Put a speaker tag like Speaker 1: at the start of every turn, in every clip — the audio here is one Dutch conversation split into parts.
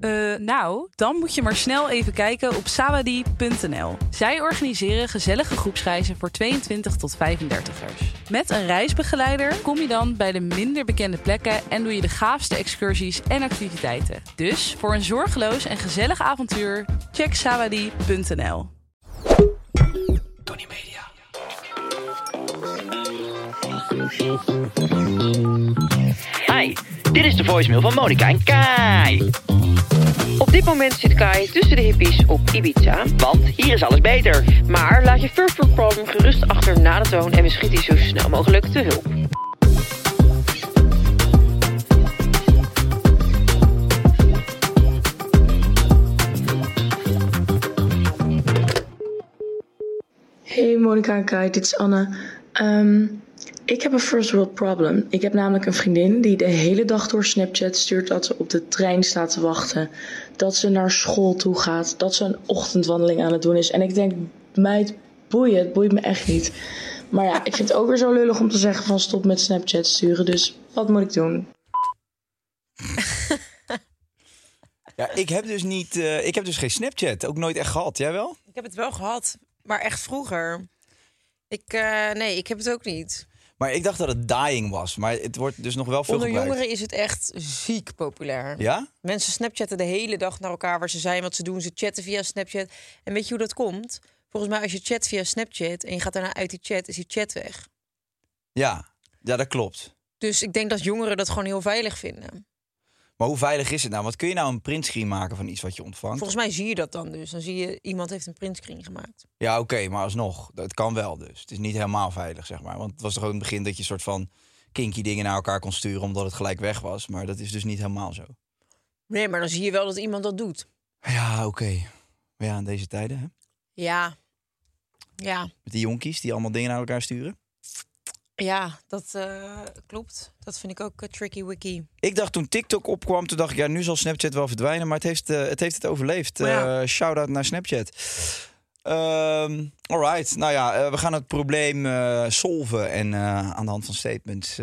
Speaker 1: Eh, nou, dan moet je maar snel even kijken op sawadi.nl. Zij organiseren gezellige groepsreizen voor 22 tot 35ers. Met een reisbegeleider kom je dan bij de minder bekende plekken en doe je de gaafste excursies en activiteiten. Dus voor een zorgeloos en gezellig avontuur, check sawadi.nl.
Speaker 2: Tony Media.
Speaker 3: Hi, dit is de voicemail van Monica en Kai.
Speaker 4: Op dit moment zit Kai tussen de hippies op Ibiza.
Speaker 3: Want hier is alles beter.
Speaker 4: Maar laat je first world problem gerust achter na de toon en we schieten zo snel mogelijk te hulp.
Speaker 5: Hey Monica en Kai, dit is Anne. Ehm, ik heb een first world problem. Ik heb namelijk een vriendin die de hele dag door Snapchat stuurt dat ze op de trein staat te wachten. Dat ze naar school toe gaat. Dat ze een ochtendwandeling aan het doen is. En ik denk, meid, boeien, het boeit me echt niet. Maar ja, ik vind het ook weer zo lullig om te zeggen van stop met Snapchat sturen. Dus wat moet ik doen?
Speaker 6: Ja, ik heb dus niet, eh, ik heb dus geen Snapchat, ook nooit echt gehad. Jij wel?
Speaker 7: Ik heb het wel gehad, maar echt vroeger. Ik, eh, nee, ik heb het ook niet.
Speaker 6: Maar ik dacht dat het dying was, maar het wordt dus nog wel veel
Speaker 7: Onder
Speaker 6: gebruikt.
Speaker 7: jongeren is het echt ziek populair.
Speaker 6: Ja?
Speaker 7: Mensen snapchatten de hele dag naar elkaar waar ze zijn, wat ze doen. Ze chatten via Snapchat. En weet je hoe dat komt? Volgens mij als je chat via Snapchat en je gaat daarna uit die chat, is die chat weg.
Speaker 6: Ja, ja, dat klopt.
Speaker 7: Dus ik denk dat jongeren dat gewoon heel veilig vinden.
Speaker 6: Maar hoe veilig is het nou? Want kun je nou een printscreen maken van iets wat je ontvangt?
Speaker 7: Volgens mij zie je dat dan dus. Dan zie je, iemand heeft een printscreen gemaakt.
Speaker 6: Ja, oké, maar alsnog, dat kan wel dus. Het is niet helemaal veilig, zeg maar. Want het was toch ook in het begin dat je een soort van kinky dingen naar elkaar kon sturen omdat het gelijk weg was. Maar dat is dus niet helemaal zo.
Speaker 7: Nee, maar dan zie je wel dat iemand dat doet.
Speaker 6: Ja, oké. Maar ja, in deze tijden, hè?
Speaker 7: Ja. Ja.
Speaker 6: Met die jonkies die allemaal dingen naar elkaar sturen.
Speaker 7: Ja, dat eh, klopt. Dat vind ik ook eh, tricky wicky.
Speaker 6: Ik dacht toen TikTok opkwam, toen dacht ik, ja, nu zal Snapchat wel verdwijnen. Maar het heeft, eh, het, heeft het overleefd.
Speaker 7: Maar ja.
Speaker 6: Shout-out naar Snapchat. Ehm alright, nou ja, we gaan het probleem solven en aan de hand van statements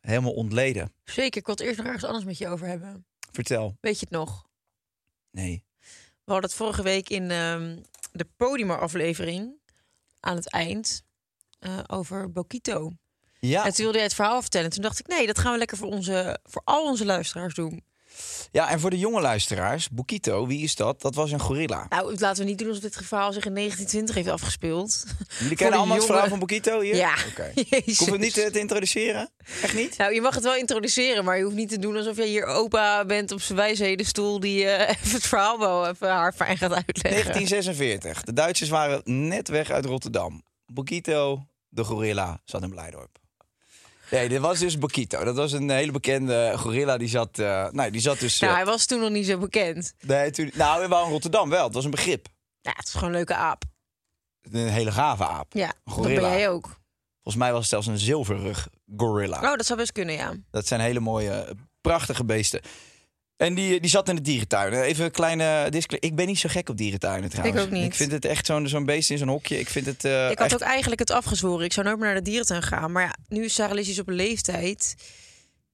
Speaker 6: helemaal ontleden.
Speaker 7: Zeker, ik wil het eerst nog ergens anders met je over hebben.
Speaker 6: Vertel.
Speaker 7: Weet je het nog?
Speaker 6: Nee.
Speaker 7: We hadden het vorige week in ehm, de Podium-aflevering aan het eind over Bokito.
Speaker 6: Ja.
Speaker 7: En toen wilde jij het verhaal vertellen. Toen dacht ik, nee, dat gaan we lekker voor, onze, voor al onze luisteraars doen.
Speaker 6: ja, en voor de jonge luisteraars, Bukito, wie is dat? Dat was een gorilla.
Speaker 7: Nou, laten we niet doen alsof dit verhaal zich in 1920 heeft afgespeeld.
Speaker 6: Jullie kennen allemaal het verhaal van Bukito hier?
Speaker 7: Ja.
Speaker 6: Ik hoef het niet eh, te introduceren? Echt niet?
Speaker 7: Nou, je mag het wel introduceren, maar je hoeft niet te doen alsof jij hier opa bent op zijn wijshedenstoel die eh, even het verhaal wel even haar fijn gaat uitleggen.
Speaker 6: 1946. De Duitsers waren net weg uit Rotterdam. Bokito, de gorilla, zat in Blijdorp. Nee, dit was dus Bokito. Dat was een hele bekende gorilla. Die zat, eh nou, die zat dus...
Speaker 7: Nou,
Speaker 6: eh,
Speaker 7: hij was toen nog niet zo bekend.
Speaker 6: nee, toen, nou, wel in Rotterdam wel. Het was een begrip.
Speaker 7: Ja, het is gewoon een leuke aap.
Speaker 6: Een hele gave aap.
Speaker 7: Ja,
Speaker 6: Een
Speaker 7: dat
Speaker 6: gorilla.
Speaker 7: ben jij ook.
Speaker 6: Volgens mij was het zelfs een zilverrug gorilla.
Speaker 7: Oh, dat zou best kunnen, ja.
Speaker 6: Dat zijn hele mooie, prachtige beesten. En die, die zat in de dierentuin. Even een kleine disclaimer. Ik ben niet zo gek op dierentuinen trouwens.
Speaker 7: ook niet.
Speaker 6: Ik vind het echt zo'n zo'n beest in zo'n hokje. Ik vind het eh,
Speaker 7: ik had
Speaker 6: echt-
Speaker 7: ook eigenlijk het afgezworen. Ik zou nooit meer naar de dierentuin gaan. Maar ja, nu is Sarah op een leeftijd.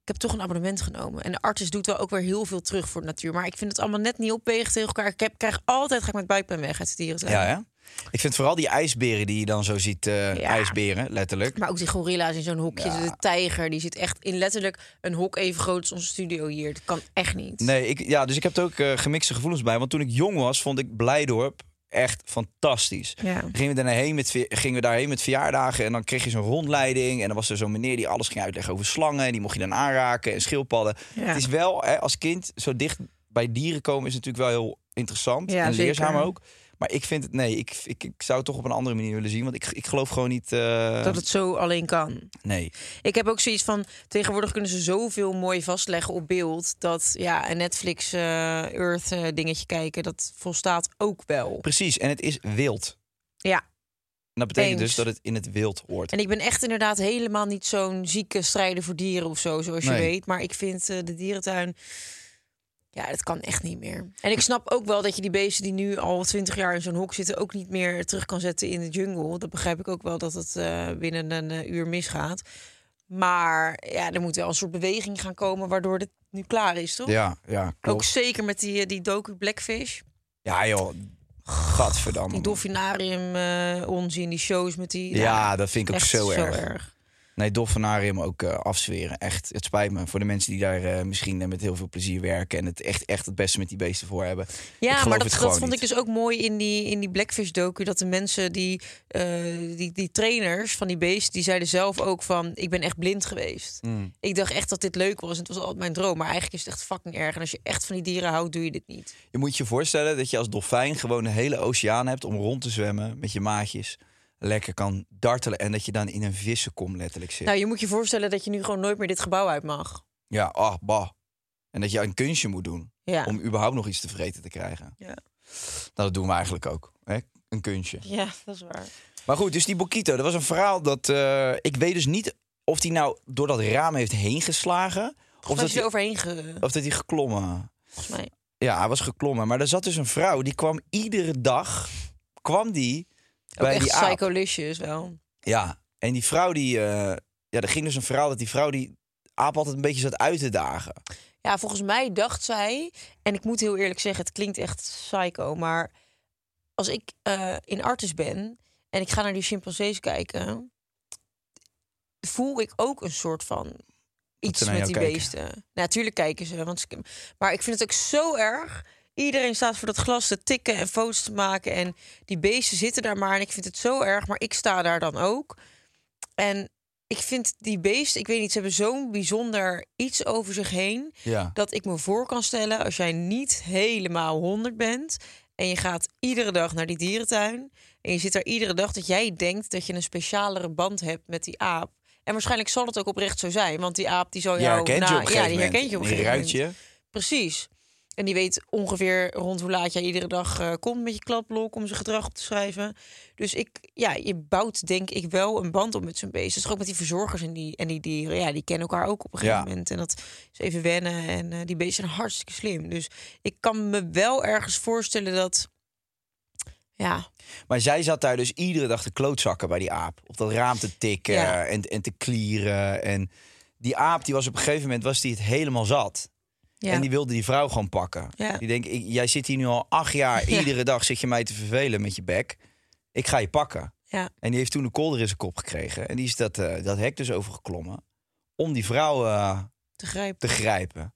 Speaker 7: Ik heb toch een abonnement genomen. En de arts doet wel ook weer heel veel terug voor de natuur. Maar ik vind het allemaal net niet opwegen tegen elkaar. Ik heb, krijg altijd, ga ik met buikpijn weg uit de dierentuin.
Speaker 6: Ja, ja. Ik vind vooral die ijsberen die je dan zo ziet. eh,
Speaker 7: Ja.
Speaker 6: ijsberen, letterlijk.
Speaker 7: Maar ook die gorilla's in zo'n hokje.
Speaker 6: Ja.
Speaker 7: De tijger, die zit echt in letterlijk een hok even groot als onze studio hier. Dat kan echt niet.
Speaker 6: Nee, ik, ja, dus ik heb er ook eh, gemixte gevoelens bij. Want toen ik jong was, vond ik Blijdorp echt fantastisch.
Speaker 7: Ja.
Speaker 6: Gingen we, daarheen met, gingen we daarheen met verjaardagen en dan kreeg je zo'n rondleiding. En dan was er zo'n meneer die alles ging uitleggen over slangen. En die mocht je dan aanraken en schildpadden.
Speaker 7: Ja.
Speaker 6: Het is wel, hè, als kind, zo dicht bij dieren komen is natuurlijk wel heel interessant.
Speaker 7: Ja,
Speaker 6: en leerzaam
Speaker 7: zeker.
Speaker 6: ook. Maar ik vind het, nee, ik, ik, ik zou het toch op een andere manier willen zien. Want ik, ik geloof gewoon niet, eh,
Speaker 7: Dat het zo alleen kan.
Speaker 6: nee.
Speaker 7: Ik heb ook zoiets van, tegenwoordig kunnen ze zoveel mooi vastleggen op beeld. Dat ja, een Netflix eh, Earth eh, dingetje kijken, dat volstaat ook wel.
Speaker 6: Precies, en het is wild.
Speaker 7: Ja.
Speaker 6: En dat betekent
Speaker 7: Eens.
Speaker 6: dus dat het in het wild hoort.
Speaker 7: En ik ben echt inderdaad helemaal niet zo'n zieke strijder voor dieren of zo, zoals je weet. Maar ik vind de dierentuin, ja, dat kan echt niet meer. En ik snap ook wel dat je die beesten die nu al twintig jaar in zo'n hok zitten, ook niet meer terug kan zetten in de jungle. Dat begrijp ik ook wel dat het eh, binnen een eh, uur misgaat. Maar ja, er moet wel een soort beweging gaan komen waardoor dit nu klaar is, toch?
Speaker 6: Ja, ja,
Speaker 7: Ook zeker met die, eh, die docu Blackfish.
Speaker 6: Ja joh, gadverdamme.
Speaker 7: Die dolfinarium eh onzin, die shows met die...
Speaker 6: Ja, dat vind ik ook zo erg. Nee, dolfinarium ook eh, afzweren. Echt, het spijt me voor de mensen die daar eh, misschien eh, met heel veel plezier werken... en het echt, echt het beste met die beesten voor hebben.
Speaker 7: Ja, maar dat, vond ik dus ook mooi in die, in die Blackfish-docu. Dat de mensen, die, die, die trainers van die beesten... die zeiden zelf ook van... ik ben echt blind geweest.
Speaker 6: Mm.
Speaker 7: Ik dacht echt dat dit leuk was. En het was altijd mijn droom. Maar eigenlijk is het echt fucking erg. En als je echt van die dieren houdt, doe je dit niet.
Speaker 6: Je moet je voorstellen dat je als dolfijn gewoon een hele oceaan hebt... om rond te zwemmen met je maatjes. Lekker kan dartelen en dat je dan in een vissenkom letterlijk zit.
Speaker 7: Nou, je moet je voorstellen dat je nu gewoon nooit meer dit gebouw uit mag.
Speaker 6: Ja, ach, bah. En dat je een kunstje moet doen
Speaker 7: Ja.
Speaker 6: om überhaupt nog iets te vreten te krijgen.
Speaker 7: Ja.
Speaker 6: Nou, dat doen we eigenlijk ook. Hè? Een kunstje.
Speaker 7: Ja, dat is waar.
Speaker 6: Maar goed, dus die Bokito, dat was een verhaal dat... eh, ik weet dus niet of die nou door dat raam heeft heen geslagen... Of
Speaker 7: Of
Speaker 6: dat,
Speaker 7: er
Speaker 6: hij,
Speaker 7: overheen ge...
Speaker 6: of dat hij geklommen...
Speaker 7: Volgens mij.
Speaker 6: Ja, hij was geklommen. Maar er zat dus een vrouw, die kwam iedere dag... kwam die bij
Speaker 7: echt
Speaker 6: die
Speaker 7: psycholicious wel.
Speaker 6: Ja, en die vrouw die... eh, ja, er ging dus een verhaal dat die vrouw die aap altijd een beetje zat uit te dagen.
Speaker 7: Ja, volgens mij dacht zij, en ik moet heel eerlijk zeggen, het klinkt echt psycho, maar als ik eh, in Artis ben en ik ga naar die chimpansees kijken, voel ik ook een soort van iets met die
Speaker 6: kijken.
Speaker 7: beesten. Nou, natuurlijk kijken ze, want ze- maar ik vind het ook zo erg. Iedereen staat voor dat glas te tikken en foto's te maken en die beesten zitten daar maar en ik vind het zo erg, maar ik sta daar dan ook. En ik vind die beesten, ik weet niet, ze hebben zo'n bijzonder iets over zich heen
Speaker 6: Ja.
Speaker 7: dat ik me voor kan stellen als jij niet helemaal 100 bent en je gaat iedere dag naar die dierentuin en je zit daar iedere dag dat jij denkt dat je een specialere band hebt met die aap. En waarschijnlijk zal het ook oprecht zo zijn, want die aap die zal jou
Speaker 6: herkent je
Speaker 7: na-
Speaker 6: op een
Speaker 7: ja, die herkent je op een gegeven moment.
Speaker 6: je.
Speaker 7: Precies. En die weet ongeveer rond hoe laat jij iedere dag eh, komt met je kladblok om zijn gedrag op te schrijven. Dus ik, ja, je bouwt denk ik wel een band op met zo'n beest. Dus ook met die verzorgers en die, en die dieren. Ja, die kennen elkaar ook op een gegeven
Speaker 6: Ja.
Speaker 7: moment. En dat is even wennen. En eh, die beesten zijn hartstikke slim. Dus ik kan me wel ergens voorstellen dat, ja,
Speaker 6: Maar zij zat daar dus iedere dag te klootzakken bij die aap. Op dat raam te tikken
Speaker 7: Ja.
Speaker 6: en, en te klieren. En die aap, die was op een gegeven moment was die het helemaal zat.
Speaker 7: Ja.
Speaker 6: En die wilde die vrouw gewoon pakken.
Speaker 7: Ja.
Speaker 6: Die denkt, ik- jij zit hier nu al acht jaar.
Speaker 7: Ja.
Speaker 6: Iedere dag zit je mij te vervelen met je bek. Ik ga je pakken.
Speaker 7: ja.
Speaker 6: En die heeft toen een kolder in zijn kop gekregen. En die is dat, eh, dat hek dus overgeklommen. Om die vrouw eh,
Speaker 7: te grijpen.
Speaker 6: te grijpen.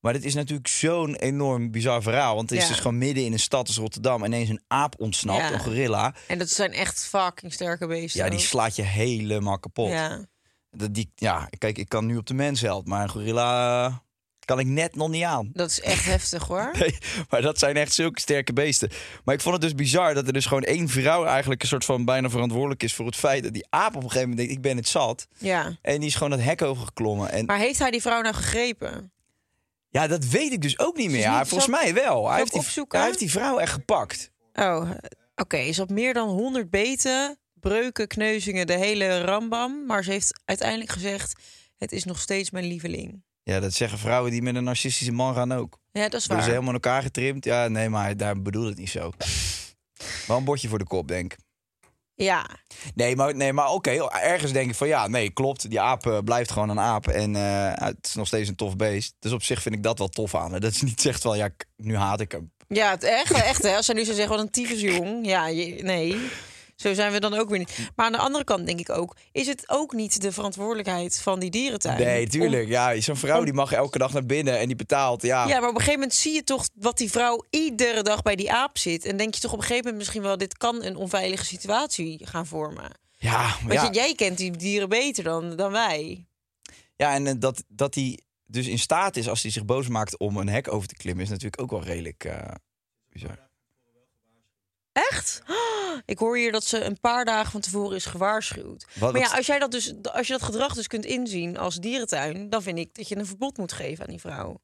Speaker 6: Maar dit is natuurlijk zo'n enorm bizar verhaal. Want het is dus gewoon midden in een stad als Rotterdam. Ineens een aap ontsnapt, een gorilla.
Speaker 7: En dat zijn echt fucking sterke beesten.
Speaker 6: Ja, die slaat je helemaal kapot.
Speaker 7: Ja.
Speaker 6: Dat die, ja, kijk, ik kan nu op de mens helpen. Maar een gorilla eh, kan ik net nog niet aan.
Speaker 7: Dat is echt heftig hoor.
Speaker 6: Nee, maar dat zijn echt zulke sterke beesten. Maar ik vond het dus bizar dat er dus gewoon één vrouw eigenlijk een soort van bijna verantwoordelijk is voor het feit dat die aap op een gegeven moment denkt: ik ben het zat.
Speaker 7: Ja.
Speaker 6: En die is gewoon dat hek overgeklommen. En
Speaker 7: Maar heeft hij die vrouw nou gegrepen?
Speaker 6: ja, dat weet ik dus ook niet meer.
Speaker 7: is niet-
Speaker 6: volgens
Speaker 7: zal-
Speaker 6: mij wel. Hij heeft, die, hij heeft die vrouw echt gepakt.
Speaker 7: Oh, oké. Ze had meer dan 100 beten, breuken, kneuzingen, de hele rambam. Maar ze heeft uiteindelijk gezegd: Het is nog steeds mijn lieveling.
Speaker 6: Ja, dat zeggen vrouwen die met een narcistische man gaan ook.
Speaker 7: Ja, dat is waar.
Speaker 6: ze helemaal in elkaar getrimd? Ja, nee, maar daar bedoel het niet zo. Wel een bordje voor de kop, denk ik.
Speaker 7: Ja,
Speaker 6: Nee, maar, nee, maar oké, ergens denk ik van ja, nee, klopt. Die aap eh, blijft gewoon een aap en eh, het is nog steeds een tof beest. Dus op zich vind ik dat wel tof aan. hè. Dat is niet zegt van ja, nu haat ik hem.
Speaker 7: ja het echt, echt hè. Als zij nu zou zeggen: Wat een tyfusjong. Ja, je, nee. Zo zijn we dan ook weer niet. Maar aan de andere kant denk ik ook... is het ook niet de verantwoordelijkheid van die dierentuin?
Speaker 6: Nee, tuurlijk.
Speaker 7: Om-
Speaker 6: Ja, zo'n vrouw die mag elke dag naar binnen en die betaalt. Ja,
Speaker 7: Ja, maar op een gegeven moment zie je toch wat die vrouw iedere dag bij die aap zit. En denk je toch op een gegeven moment misschien wel... dit kan een onveilige situatie gaan vormen.
Speaker 6: ja, maar ja.
Speaker 7: jij kent die dieren beter dan, dan wij.
Speaker 6: ja en eh, dat, dat hij dus in staat is als hij zich boos maakt om een hek over te klimmen, is natuurlijk ook wel redelijk bizar.
Speaker 7: Echt? Ik hoor hier dat ze een paar dagen van tevoren is gewaarschuwd.
Speaker 6: Wat-
Speaker 7: maar ja, als jij dat dus, als je dat gedrag dus kunt inzien als dierentuin, dan vind ik dat je een verbod moet geven aan die vrouw.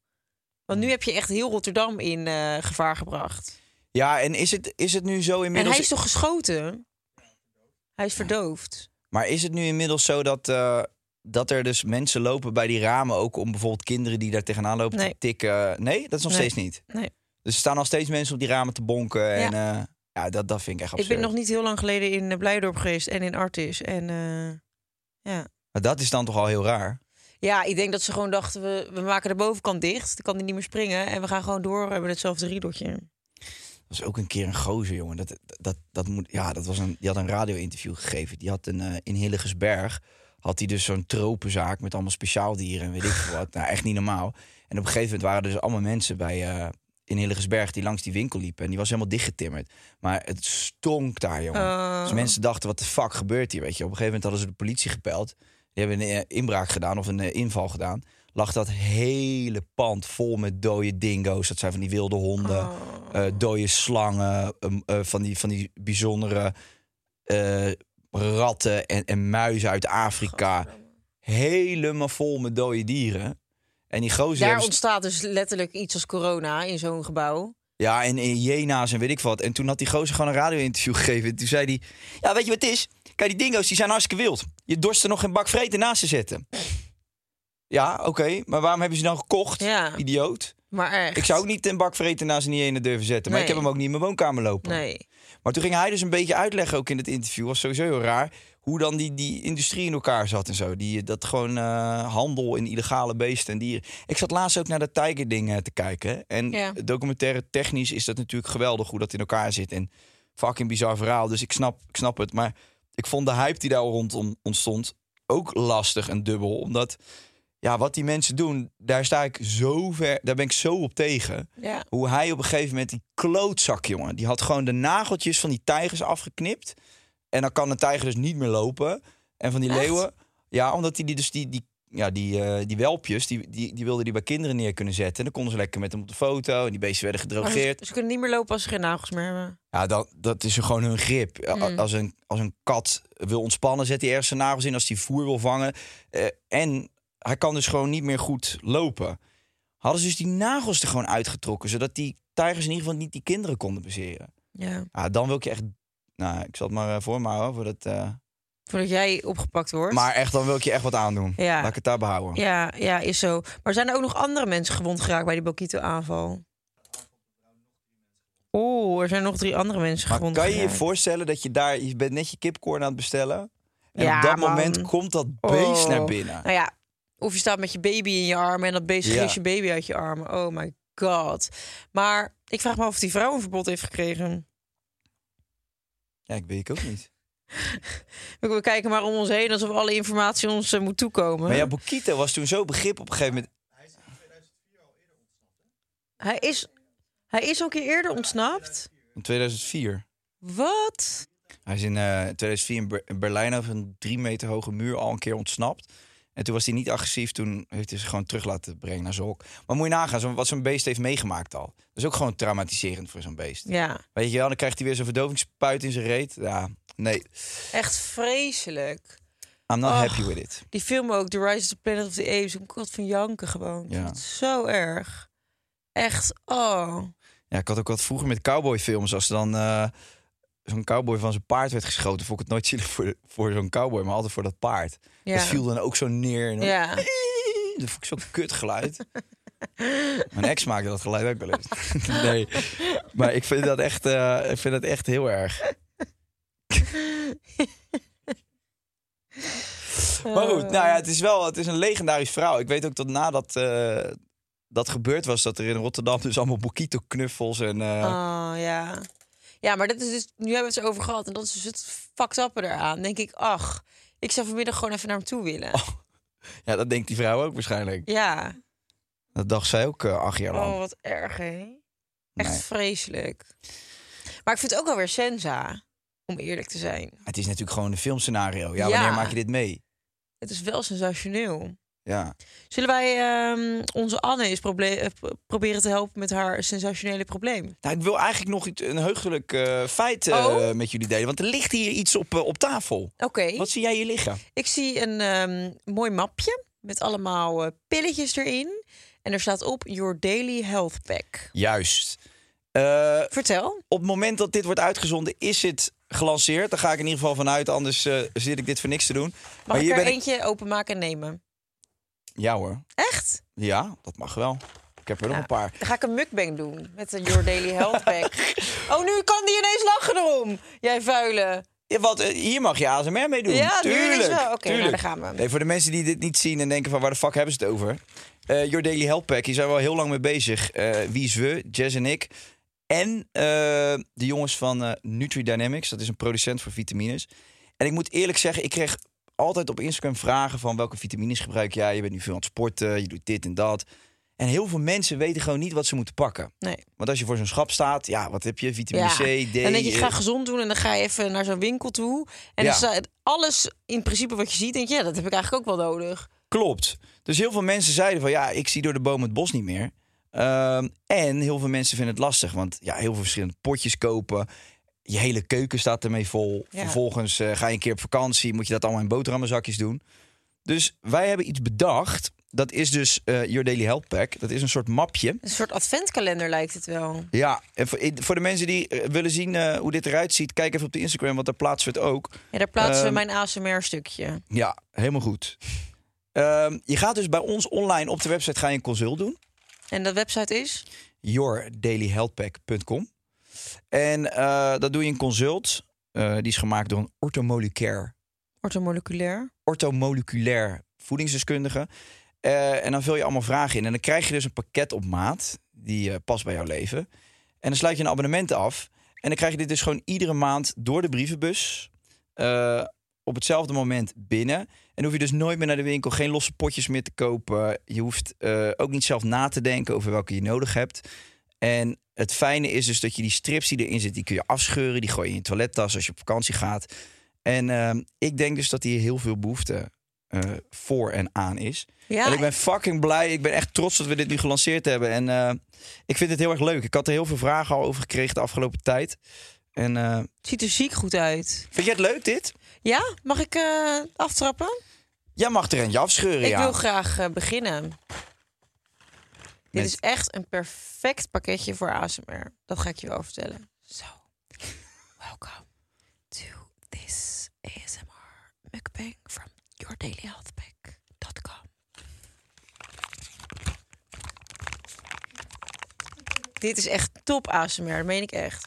Speaker 7: Want nu heb je echt heel Rotterdam in eh, gevaar gebracht.
Speaker 6: Ja, en is het, is het nu zo
Speaker 7: En
Speaker 6: inmiddels...
Speaker 7: hij is toch geschoten? Hij is verdoofd.
Speaker 6: Maar is het nu inmiddels zo dat, eh, dat er dus mensen lopen bij die ramen ook om bijvoorbeeld kinderen die daar tegenaan lopen
Speaker 7: Nee.
Speaker 6: te tikken? Nee, dat is nog
Speaker 7: Nee.
Speaker 6: steeds niet.
Speaker 7: Nee.
Speaker 6: Dus er staan nog steeds mensen op die ramen te bonken. En ja, ja dat, dat vind ik echt
Speaker 7: Ik ben nog niet heel lang geleden in eh, Blijdorp geweest en in Artis. En eh, ja.
Speaker 6: Maar dat is dan toch al heel raar?
Speaker 7: ja, ik denk dat ze gewoon dachten, we, we maken de bovenkant dicht. Dan kan hij niet meer springen. En we gaan gewoon door we hebben hetzelfde riedeltje.
Speaker 6: Dat was ook een keer een gozer, jongen. Dat, dat, dat moet, ja, dat was een, die had een radio-interview gegeven. Die had een, eh, in Hillegersberg had hij dus zo'n tropenzaak met allemaal speciaaldieren en weet ik veel wat. Nou, echt niet normaal. En op een gegeven moment waren er dus allemaal mensen bij in Hillegersberg die langs die winkel liepen. En die was helemaal dichtgetimmerd. Maar het stonk daar, jongen.
Speaker 7: Oh.
Speaker 6: Dus mensen dachten, wat de fuck gebeurt hier, weet je. Op een gegeven moment hadden ze de politie gebeld. Die hebben een eh, inbraak gedaan of een eh, inval gedaan. Lag dat hele pand vol met dode dingo's. Dat zijn van die wilde honden,
Speaker 7: Oh.
Speaker 6: eh dode slangen, um, eh, van, die, van die bijzondere ratten en, en muizen uit Afrika. Helemaal vol met dode dieren. En die gozer
Speaker 7: Daar ontstaat dus letterlijk iets als corona in zo'n gebouw.
Speaker 6: Ja, en in Jena's en weet ik wat. En toen had die gozer gewoon een radio-interview gegeven. En toen zei hij... Ja, weet je wat het is? Kijk, die dingo's die zijn hartstikke wild. Je dorst er nog geen bak vreten naast te zetten. Ja, oké. maar waarom hebben ze dan gekocht?
Speaker 7: Ja.
Speaker 6: Idioot.
Speaker 7: Maar echt.
Speaker 6: Ik zou ook niet een bak vreten naast een hyena durven zetten. Maar ik heb hem ook niet in mijn woonkamer lopen.
Speaker 7: Nee.
Speaker 6: Maar toen ging hij dus een beetje uitleggen, ook in het interview, was sowieso heel raar, hoe dan die, die industrie in elkaar zat en zo. Die, dat gewoon eh, handel in illegale beesten en dieren. Ik zat laatst ook naar de Tiger dingen te kijken. En
Speaker 7: Ja.
Speaker 6: documentaire technisch is dat natuurlijk geweldig hoe dat in elkaar zit. En fucking bizar verhaal, dus ik snap, ik snap het. Maar ik vond de hype die daar rondom ontstond ook lastig en dubbel. Omdat, ja, wat die mensen doen, daar sta ik zo ver, daar ben ik zo op tegen.
Speaker 7: Ja.
Speaker 6: Hoe hij op een gegeven moment die klootzak, jongen. Die had gewoon de nageltjes van die tijgers afgeknipt. En dan kan de tijger dus niet meer lopen. En van die
Speaker 7: Echt?
Speaker 6: leeuwen. Ja, omdat hij die dus die, die, ja, die, eh, die welpjes, die, die, die wilde hij bij kinderen neer kunnen zetten. En dan konden ze lekker met hem op de foto. En die beesten werden
Speaker 7: ze,
Speaker 6: gedrogeerd.
Speaker 7: ze kunnen niet meer lopen als ze geen nagels meer hebben.
Speaker 6: Ja, dat, dat is gewoon hun grip. A-
Speaker 7: Mm.
Speaker 6: Als, een, als een kat wil ontspannen, zet hij ergens zijn nagels in. Als hij voer wil vangen. Eh, en hij kan dus gewoon niet meer goed lopen. Hadden ze dus die nagels er gewoon uitgetrokken. Zodat die tijgers in ieder geval niet die kinderen konden baseren.
Speaker 7: Ja.
Speaker 6: Ja, dan wil ik je echt... Nou, ik zal het maar eh, voor me houden. Voor dat, eh,
Speaker 7: Voordat jij opgepakt wordt.
Speaker 6: Maar echt, dan wil ik je echt wat aandoen.
Speaker 7: Ja.
Speaker 6: Laat ik het daar behouden.
Speaker 7: Ja, ja, is zo. Maar zijn er ook nog andere mensen gewond geraakt bij die Bokito-aanval? Oeh, er zijn nog drie andere mensen
Speaker 6: Maar
Speaker 7: gewond
Speaker 6: kan je je
Speaker 7: geraakt.
Speaker 6: voorstellen dat je daar... Je bent net je kipcorn aan het bestellen. En
Speaker 7: Ja,
Speaker 6: op dat
Speaker 7: man.
Speaker 6: moment komt dat beest
Speaker 7: Oh.
Speaker 6: naar binnen.
Speaker 7: Nou ja, of je staat met je baby in je armen en dat beest
Speaker 6: Ja.
Speaker 7: je baby uit je armen. Oh my god. Maar ik vraag me af of die vrouw een verbod heeft gekregen.
Speaker 6: Ja, ik weet ik ook niet.
Speaker 7: We kijken maar om ons heen alsof alle informatie ons eh, moet toekomen.
Speaker 6: Maar ja, Bokito was toen zo begrip op een gegeven moment.
Speaker 7: hij, is, hij is al een keer eerder ontsnapt.
Speaker 6: In 2004.
Speaker 7: Wat?
Speaker 6: Hij is in eh, 2004 in, Ber- in Berlijn over een drie meter hoge muur al een keer ontsnapt. En toen was hij niet agressief. Toen heeft hij zich gewoon terug laten brengen naar zijn hok. Maar moet je nagaan, zo, wat zo'n beest heeft meegemaakt al. Dat is ook gewoon traumatiserend voor zo'n beest.
Speaker 7: Ja,
Speaker 6: Weet je wel, dan krijgt hij weer zo'n verdovingsspuit in zijn reet. Ja, nee.
Speaker 7: echt vreselijk.
Speaker 6: I'm not happy with it.
Speaker 7: Die film ook, The Rise of the Planet of the Apes. Ik had van janken gewoon.
Speaker 6: Ja.
Speaker 7: zo erg. Echt, oh.
Speaker 6: Ja, ik had ook wat vroeger met cowboyfilms. Als er dan eh, zo'n cowboy van zijn paard werd geschoten... vond ik het nooit zielig voor, voor zo'n cowboy, maar altijd voor dat paard.
Speaker 7: Ja.
Speaker 6: Dat viel dan ook zo neer. En dan,
Speaker 7: Ja.
Speaker 6: Dat vond ik zo'n kut geluid. Mijn ex maakte dat geluid ook wel eens. nee, maar ik vind dat echt, eh, ik vind dat echt heel erg. Maar goed, nou ja, het is wel het is een legendarisch verhaal. Ik weet ook dat nadat eh, dat gebeurd was... dat er in Rotterdam dus allemaal Bokito-knuffels en... eh,
Speaker 7: Oh, ja. Ja, maar dat is dus, nu hebben we het over gehad. En dat is dus het fucked up eraan. Denk ik, ach, ik zou vanmiddag gewoon even naar hem toe willen.
Speaker 6: Ja, dat denkt die vrouw ook waarschijnlijk.
Speaker 7: Ja.
Speaker 6: Dat dacht zij ook eh, acht jaar lang.
Speaker 7: Oh, wat erg, hè? Echt
Speaker 6: Nee.
Speaker 7: vreselijk. Maar ik vind het ook wel weer sensa, om eerlijk te zijn.
Speaker 6: Het is natuurlijk gewoon een filmscenario. Ja,
Speaker 7: Ja.
Speaker 6: wanneer maak je dit mee?
Speaker 7: Het is wel sensationeel.
Speaker 6: Ja.
Speaker 7: Zullen wij ehm, onze Anne eens eh, pro- proberen te helpen met haar sensationele probleem?
Speaker 6: Nou, ik wil eigenlijk nog iets, een heugelijk eh, feit eh,
Speaker 7: Oh.
Speaker 6: met jullie delen. Want er ligt hier iets op, op tafel.
Speaker 7: Oké.
Speaker 6: Wat zie jij hier liggen?
Speaker 7: Ik zie een ehm, mooi mapje met allemaal pilletjes erin. En er staat op Your Daily Health Pack.
Speaker 6: Juist.
Speaker 7: Vertel.
Speaker 6: op het moment dat dit wordt uitgezonden, is het gelanceerd. Daar ga ik in ieder geval vanuit, anders zit ik dit voor niks te doen.
Speaker 7: Mag ik
Speaker 6: hier
Speaker 7: er
Speaker 6: ben ik-
Speaker 7: eentje openmaken en nemen?
Speaker 6: Ja hoor.
Speaker 7: Echt?
Speaker 6: Ja, dat mag wel. Ik heb er nog een paar.
Speaker 7: Dan ga ik een mukbang doen met de Your Daily Health Pack. oh, nu kan die ineens lachen erom. Jij vuile.
Speaker 6: Ja, wat, eh, hier mag je ASMR mee doen.
Speaker 7: Ja, nu
Speaker 6: tuurlijk.
Speaker 7: Oké, nou,
Speaker 6: tuurlijk.
Speaker 7: daar gaan we.
Speaker 6: Nee, voor de mensen die dit niet zien en denken van waar de fuck hebben ze het over. Eh Your Daily Health Pack, hier zijn we al heel lang mee bezig. Eh, wie is we? Jess en ik. En de jongens van eh NutriDynamics. Dat is een producent voor vitamines. En ik moet eerlijk zeggen, ik kreeg altijd op Instagram vragen van welke vitamines gebruik jij? Je bent nu veel aan het sporten, je doet dit en dat. En heel veel mensen weten gewoon niet wat ze moeten pakken.
Speaker 7: Nee.
Speaker 6: Want als je voor zo'n schap staat, ja, wat heb je? Vitamine
Speaker 7: Ja.
Speaker 6: C, D.
Speaker 7: dan denk je,
Speaker 6: eh,
Speaker 7: ga gezond doen en dan ga je even naar zo'n winkel toe. En
Speaker 6: Ja.
Speaker 7: staat alles in principe wat je ziet, denk je, ja, dat heb ik eigenlijk ook wel nodig.
Speaker 6: Klopt. Dus heel veel mensen zeiden van ja, ik zie door de boom het bos niet meer. Ehm, en heel veel mensen vinden het lastig, want ja, heel veel verschillende potjes kopen. Je hele keuken staat ermee vol.
Speaker 7: Ja.
Speaker 6: Vervolgens eh, ga je een keer op vakantie, moet je dat allemaal in boterhammenzakjes doen. Dus wij hebben iets bedacht. Dat is dus eh Your Daily Health Pack. Dat is een soort mapje.
Speaker 7: Een soort adventkalender lijkt het wel.
Speaker 6: Ja, en voor, de mensen die eh, willen zien hoe dit eruit ziet, kijk even op de Instagram, want daar plaatsen we het ook.
Speaker 7: Ja, daar plaatsen we
Speaker 6: Ehm,
Speaker 7: mijn ASMR-stukje.
Speaker 6: Ja, helemaal goed. Ehm, je gaat dus bij ons online op de website ga je een consult doen.
Speaker 7: En de website is?
Speaker 6: yourdailyhealthpack.com. En eh, dat doe je een consult. Eh, die is gemaakt door een orthomoleculair,
Speaker 7: Orthomoleculair.
Speaker 6: orthomoleculair voedingsdeskundige. Eh, en dan vul je allemaal vragen in. En dan krijg je dus een pakket op maat. Die past bij jouw leven. En dan sluit je een abonnement af. En dan krijg je dit dus gewoon iedere maand door de brievenbus. op hetzelfde moment binnen. En hoef je dus nooit meer naar de winkel. Geen losse potjes meer te kopen. Je hoeft ook niet zelf na te denken over welke je nodig hebt. En het fijne is dus dat je die strips die erin zitten, die kun je afscheuren. Die gooi je in je toilettas als je op vakantie gaat. En ehm, ik denk dus dat hier heel veel behoefte eh, voor en aan is.
Speaker 7: Ja,
Speaker 6: En ik ben fucking blij. Ik ben echt trots dat we dit nu gelanceerd hebben. En eh, ik vind het heel erg leuk. Ik had er heel veel vragen al over gekregen de afgelopen tijd. En eh,
Speaker 7: het ziet er ziek goed uit.
Speaker 6: vind jij het leuk dit?
Speaker 7: Ja, mag ik aftrappen?
Speaker 6: Jij mag er eentje afscheuren,
Speaker 7: Ik
Speaker 6: ja.
Speaker 7: wil graag beginnen. Dit is echt een perfect pakketje voor ASMR. Dat ga ik je wel vertellen. Zo. Welcome to this ASMR mukbang from yourdailyhealthpack.com. Dit is echt top ASMR, dat meen ik echt.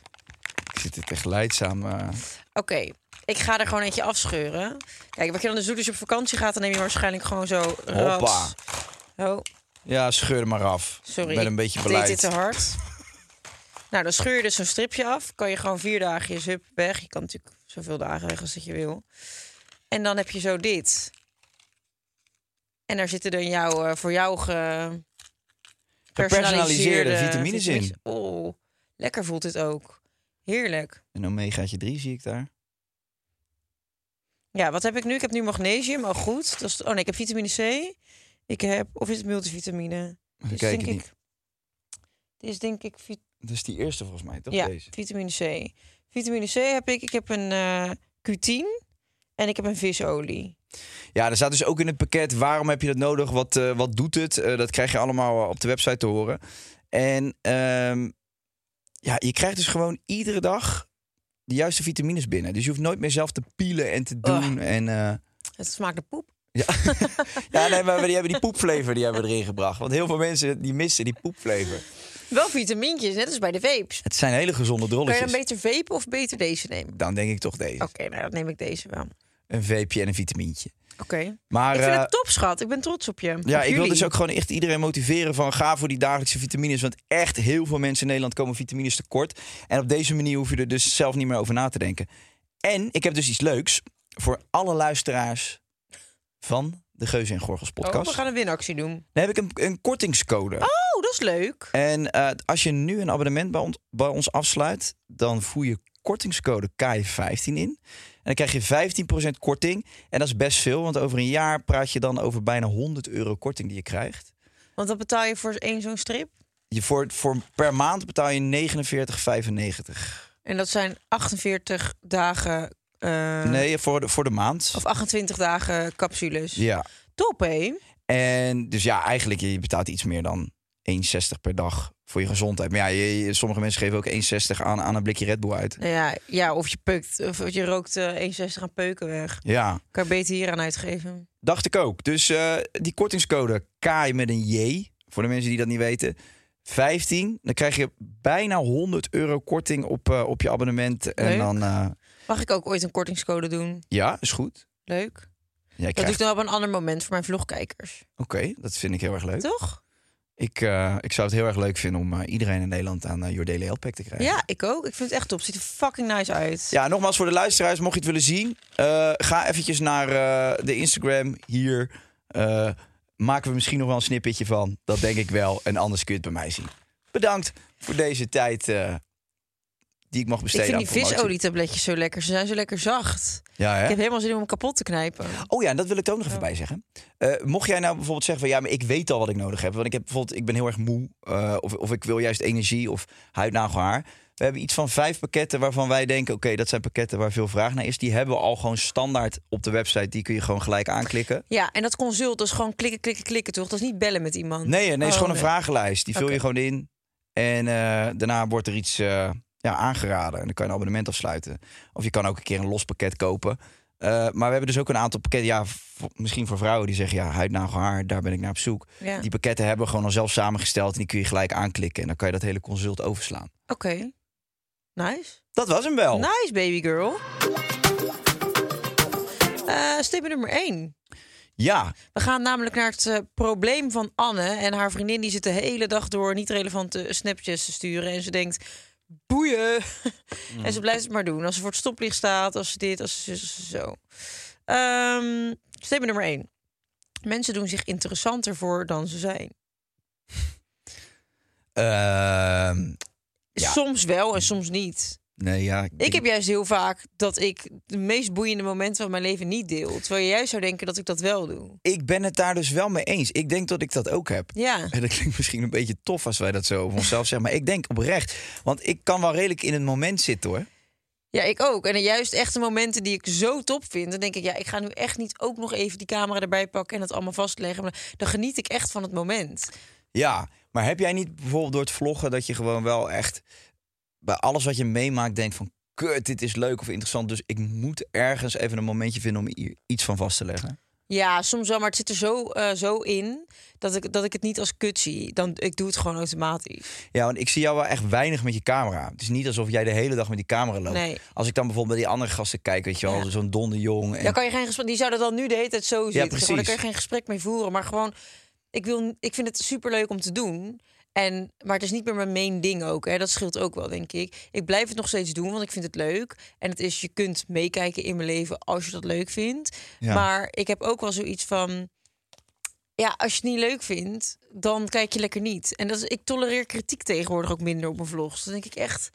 Speaker 6: Ik zit het echt leidzaam. eh.
Speaker 7: Oké, ik ga er gewoon eentje afscheuren. Kijk, wat je dan dus doet als je op vakantie gaat, dan neem je waarschijnlijk gewoon zo...
Speaker 6: Hoppa.
Speaker 7: rats. Oh,
Speaker 6: Ja, scheur er maar af.
Speaker 7: sorry.
Speaker 6: Ik ben een beetje beleid.
Speaker 7: dit te hard. nou, dan scheur je dus zo'n stripje af. Kan je gewoon vier dagen je zup weg. Je kan natuurlijk zoveel dagen weg als dat je wil. En dan heb je zo dit. En daar zitten dan jouw, eh, voor jou ge...
Speaker 6: Gepersonaliseerde vitamines in.
Speaker 7: Oh, lekker voelt dit ook. Heerlijk.
Speaker 6: Een omegaatje 3 zie ik daar.
Speaker 7: Ja, wat heb ik nu? Ik heb nu magnesium. Oh, goed. Dat is, oh nee, ik heb vitamine C. Ik heb... Of is het multivitamine?
Speaker 6: Kijk
Speaker 7: denk
Speaker 6: niet.
Speaker 7: ik... Dit is denk ik...
Speaker 6: Dat is die eerste volgens mij, toch?
Speaker 7: ja,
Speaker 6: Deze?
Speaker 7: vitamine C. Vitamine C heb ik. Ik heb een eh Q10 en ik heb een visolie.
Speaker 6: Ja, er staat dus ook in het pakket waarom heb je dat nodig, wat, eh, wat doet het. Eh, dat krijg je allemaal op de website te horen. En ehm, ja, je krijgt dus gewoon iedere dag de juiste vitamines binnen. Dus je hoeft nooit meer zelf te pielen en te doen. En,
Speaker 7: Het smaakt de poep.
Speaker 6: ja, nee, maar die hebben die poepflavor die hebben we erin gebracht. Want heel veel mensen die missen die poepflavor.
Speaker 7: Wel vitamintjes, net als bij de vapes.
Speaker 6: Het zijn hele gezonde
Speaker 7: Kan je
Speaker 6: drolletjes.
Speaker 7: dan beter vapen of beter deze nemen?
Speaker 6: Dan denk ik toch deze.
Speaker 7: Oké, nou dan neem ik deze wel.
Speaker 6: Een veepje en een vitamintje.
Speaker 7: Oké.
Speaker 6: Maar
Speaker 7: Ik vind
Speaker 6: eh,
Speaker 7: het top, schat. Ik ben trots op je.
Speaker 6: ja,
Speaker 7: Op
Speaker 6: ik wil dus ook gewoon echt iedereen motiveren van ga voor die dagelijkse vitamines. Want echt heel veel mensen in Nederland komen vitamines tekort. En op deze manier hoef je er dus zelf niet meer over na te denken. En ik heb dus iets leuks voor alle luisteraars van de Geuze en Gorgels
Speaker 7: Oh,
Speaker 6: podcast.
Speaker 7: we gaan een winactie doen.
Speaker 6: Dan heb ik een, een kortingscode.
Speaker 7: Oh, dat is leuk.
Speaker 6: En eh, als je nu een abonnement bij ons, bij ons afsluit, dan voer je kortingscode K15 in. En dan krijg je 15% korting. En dat is best veel, want over een jaar praat je dan over bijna 100 euro korting die je krijgt.
Speaker 7: Want wat betaal je voor één zo'n strip?
Speaker 6: Je voor, voor per maand betaal je 49,95.
Speaker 7: En dat zijn 48 dagen... eh,
Speaker 6: Nee, voor de, voor de maand.
Speaker 7: Of 28 dagen capsules.
Speaker 6: Ja.
Speaker 7: Top, hé?
Speaker 6: En dus ja, eigenlijk je betaalt iets meer dan 1,60 per dag voor je gezondheid. Maar ja, je- sommige mensen geven ook 1,60 aan, aan een blikje Red Bull uit.
Speaker 7: Ja, ja, of je peukt, of je rookt eh 1,60 aan peuken weg.
Speaker 6: Ja.
Speaker 7: Kan je beter hier aan uitgeven.
Speaker 6: Dacht ik ook. Dus eh, die kortingscode K met een J, voor de mensen die dat niet weten. 15, dan krijg je bijna 100 euro korting op, op je abonnement. En dan,
Speaker 7: Mag ik ook ooit een kortingscode doen?
Speaker 6: ja, is goed.
Speaker 7: Leuk.
Speaker 6: Jij
Speaker 7: Dat doe
Speaker 6: krijgt...
Speaker 7: ik dan op een ander moment voor mijn vlogkijkers.
Speaker 6: Oké, dat vind ik heel erg leuk.
Speaker 7: Toch?
Speaker 6: Ik, eh, ik zou het heel erg leuk vinden om eh, iedereen in Nederland aan uh, Daily Health Pack te krijgen.
Speaker 7: Ja, ik ook. Ik vind het echt top. Ziet er fucking nice uit.
Speaker 6: Ja, nogmaals voor de luisteraars, mocht je het willen zien, eh, ga eventjes naar eh, de Instagram hier. Eh, maken we misschien nog wel een snippetje van. Dat denk ik wel. En anders kun je het bij mij zien. Bedankt voor deze tijd eh, die ik mag
Speaker 7: Ik
Speaker 6: besteden
Speaker 7: vind die visolietabletjes zo lekker. Ze zijn zo lekker zacht.
Speaker 6: Ja, hè?
Speaker 7: Ik heb helemaal zin om hem kapot te knijpen.
Speaker 6: Oh ja, en dat wil ik ook nog even bij zeggen. Eh, mocht jij nou bijvoorbeeld zeggen van ja, maar ik weet al wat ik nodig heb. Want ik heb bijvoorbeeld, ik ben heel erg moe. eh, of, of ik wil juist energie of huid, nagel, haar. We hebben iets van vijf pakketten waarvan wij denken... oké, dat zijn pakketten waar veel vraag naar is. Die hebben we al gewoon standaard op de website. Die kun je gewoon gelijk aanklikken.
Speaker 7: Ja, en dat consult, is gewoon klikken, klikken, klikken, toch? Dat is niet bellen met iemand.
Speaker 6: Nee, nee, het is
Speaker 7: Oh,
Speaker 6: gewoon een vragenlijst. Die vul je gewoon in. En eh, daarna wordt er iets ja, aangeraden. En dan kan je een abonnement afsluiten. Of je kan ook een keer een los pakket kopen. Eh, maar we hebben dus ook een aantal pakketten. Ja, misschien voor vrouwen die zeggen... ja, huid, nagel, haar, daar ben ik naar op zoek.
Speaker 7: Ja.
Speaker 6: Die pakketten hebben we gewoon al zelf samengesteld. En die kun je gelijk aanklikken. En dan kan je dat hele consult overslaan.
Speaker 7: Oké. Nice.
Speaker 6: Dat was hem wel.
Speaker 7: Nice, baby girl. Eh stip nummer 1.
Speaker 6: Ja,
Speaker 7: We gaan namelijk naar het eh, probleem van Anne en haar vriendin. Die zit de hele dag door niet relevante snapchats te sturen. En ze denkt, boeien. en ze blijft het maar doen. Als ze voor het stoplicht staat, als ze dit, als ze zo. Ehm statement nummer 1. Mensen doen zich interessanter voor dan ze zijn.
Speaker 6: Ehm, Ja.
Speaker 7: Soms wel en soms niet.
Speaker 6: Nee, ja.
Speaker 7: Ik heb juist heel vaak dat ik de meest boeiende momenten van mijn leven niet deel. Terwijl je juist zou denken dat ik dat wel doe.
Speaker 6: ik ben het daar dus wel mee eens. Ik denk dat ik dat ook heb.
Speaker 7: Ja.
Speaker 6: En dat klinkt misschien een beetje tof als wij dat zo over onszelf zeggen. Maar ik denk oprecht. Want ik kan wel redelijk in het moment zitten hoor.
Speaker 7: Ja, ik ook. En juist echt de momenten die ik zo top vind. Dan denk ik, ja, ik ga nu echt niet ook nog even die camera erbij pakken en het allemaal vastleggen. Maar dan geniet ik echt van het moment.
Speaker 6: Ja, maar heb jij niet bijvoorbeeld door het vloggen dat je gewoon wel echt bij alles wat je meemaakt denkt van kut, dit is leuk of interessant. Dus ik moet ergens even een momentje vinden om hier iets van vast te leggen.
Speaker 7: Ja, soms wel, maar het zit er zo, eh, zo in dat ik, dat ik het niet als kut zie. Dan, ik doe het gewoon automatisch.
Speaker 6: Ja, want ik zie jou wel echt weinig met je camera. Het is niet alsof jij de hele dag met die camera loopt.
Speaker 7: Nee.
Speaker 6: Als ik dan bijvoorbeeld bij die andere gasten kijk, weet je wel,
Speaker 7: Ja.
Speaker 6: zo'n Donde Jong. En...
Speaker 7: Daar kan je geen gesprek. Die zouden dan nu de hele tijd zo zitten. Gewoon,
Speaker 6: precies.
Speaker 7: Daar kan je geen gesprek mee voeren. Maar gewoon, ik, wil, ik vind het superleuk om te doen. En, maar het is niet meer mijn main ding ook. Hè. Dat scheelt ook wel, denk ik. Ik blijf het nog steeds doen, want ik vind het leuk. En het is, je kunt meekijken in mijn leven als je dat leuk vindt.
Speaker 6: Ja.
Speaker 7: Maar ik heb ook wel zoiets van... Ja, als je het niet leuk vindt, dan kijk je lekker niet. En dat is, ik tolereer kritiek tegenwoordig ook minder op mijn vlogs. Dan denk ik echt,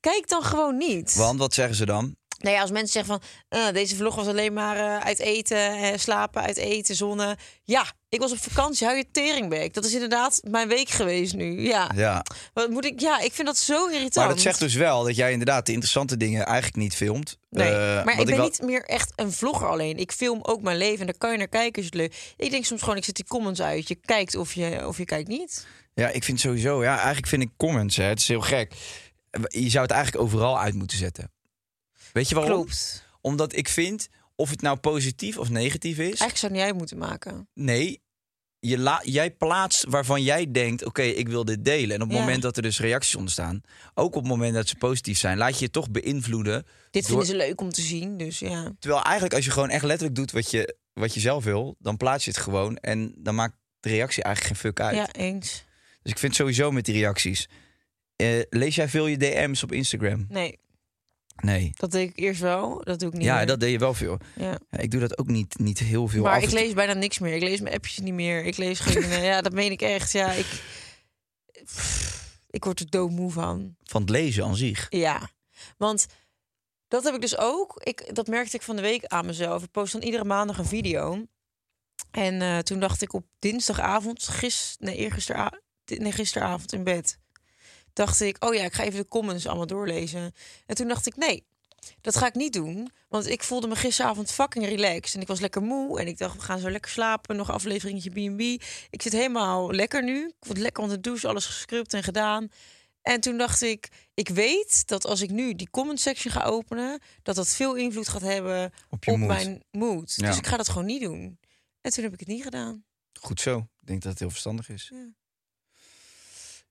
Speaker 7: kijk dan gewoon niet.
Speaker 6: Want wat zeggen ze dan?
Speaker 7: Nou ja, als mensen zeggen van eh, deze vlog was alleen maar eh, uit eten, slapen, uit eten, zonne. Ja, ik was op vakantie, hou je teringbek. Dat is inderdaad mijn week geweest nu. Ja.
Speaker 6: Ja.
Speaker 7: Wat moet ik? Ja, ik vind dat zo irritant.
Speaker 6: Maar dat zegt dus wel dat jij inderdaad de interessante dingen eigenlijk niet filmt.
Speaker 7: Nee,
Speaker 6: Eh,
Speaker 7: maar ik ben
Speaker 6: wel-
Speaker 7: niet meer echt een vlogger alleen. Ik film ook mijn leven en daar kan je naar kijken als je het leuk. Ik denk soms gewoon, ik zet die comments uit. Je kijkt of je, of je kijkt niet.
Speaker 6: Ja, ik vind sowieso. Ja, eigenlijk vind ik comments. Hè, het is heel gek. Je zou het eigenlijk overal uit moeten zetten. Weet je waarom?
Speaker 7: Klopt.
Speaker 6: Omdat ik vind, of het nou positief of negatief is.
Speaker 7: Eigenlijk zou uit moeten maken.
Speaker 6: Nee, je la- jij plaatst waarvan jij denkt: oké, ik wil dit delen. En op het
Speaker 7: Ja.
Speaker 6: moment dat er dus reacties ontstaan, ook op het moment dat ze positief zijn, laat je je toch beïnvloeden.
Speaker 7: Dit
Speaker 6: door-
Speaker 7: vinden ze leuk om te zien, dus ja.
Speaker 6: Terwijl eigenlijk als je gewoon echt letterlijk doet wat je wat je zelf wil, dan plaats je het gewoon. En dan maakt de reactie eigenlijk geen fuck uit.
Speaker 7: Ja, eens.
Speaker 6: Dus ik vind sowieso met die reacties. Eh, lees jij veel je DM's op Instagram?
Speaker 7: Nee,
Speaker 6: Nee.
Speaker 7: dat deed ik eerst wel. Dat doe ik niet
Speaker 6: Ja,
Speaker 7: meer.
Speaker 6: dat deed je wel veel.
Speaker 7: Ja.
Speaker 6: Ja, ik doe dat ook niet, niet heel veel.
Speaker 7: Maar ik lees bijna niks meer. Ik lees mijn appjes niet meer. Ik lees geen... ja, dat meen ik echt. Ja, ik... Pff, Ik word er doodmoe van.
Speaker 6: Van het lezen aan zich.
Speaker 7: Ja, want dat heb ik dus ook. Ik, dat merkte ik van de week aan mezelf. Ik post dan iedere maandag een video. En eh, toen dacht ik op dinsdagavond, gis, nee, eergistera, nee, gisteravond in bed, dacht ik, oh ja, ik ga even de comments allemaal doorlezen. En toen dacht ik, nee, dat ga ik niet doen. Want ik voelde me gisteravond fucking relaxed. En ik was lekker moe. En ik dacht, we gaan zo lekker slapen. Nog een afleveringetje B&B. Ik zit helemaal lekker nu. Ik word lekker onder de douche. Alles gescrubt en gedaan. En toen dacht ik, ik weet dat als ik nu die comment section ga openen... dat dat veel invloed gaat hebben
Speaker 6: Op je mood.
Speaker 7: mijn mood.
Speaker 6: Ja.
Speaker 7: Dus ik ga dat gewoon niet doen. En toen heb ik het niet gedaan.
Speaker 6: Goed zo. Ik denk dat het heel verstandig is.
Speaker 7: Ja.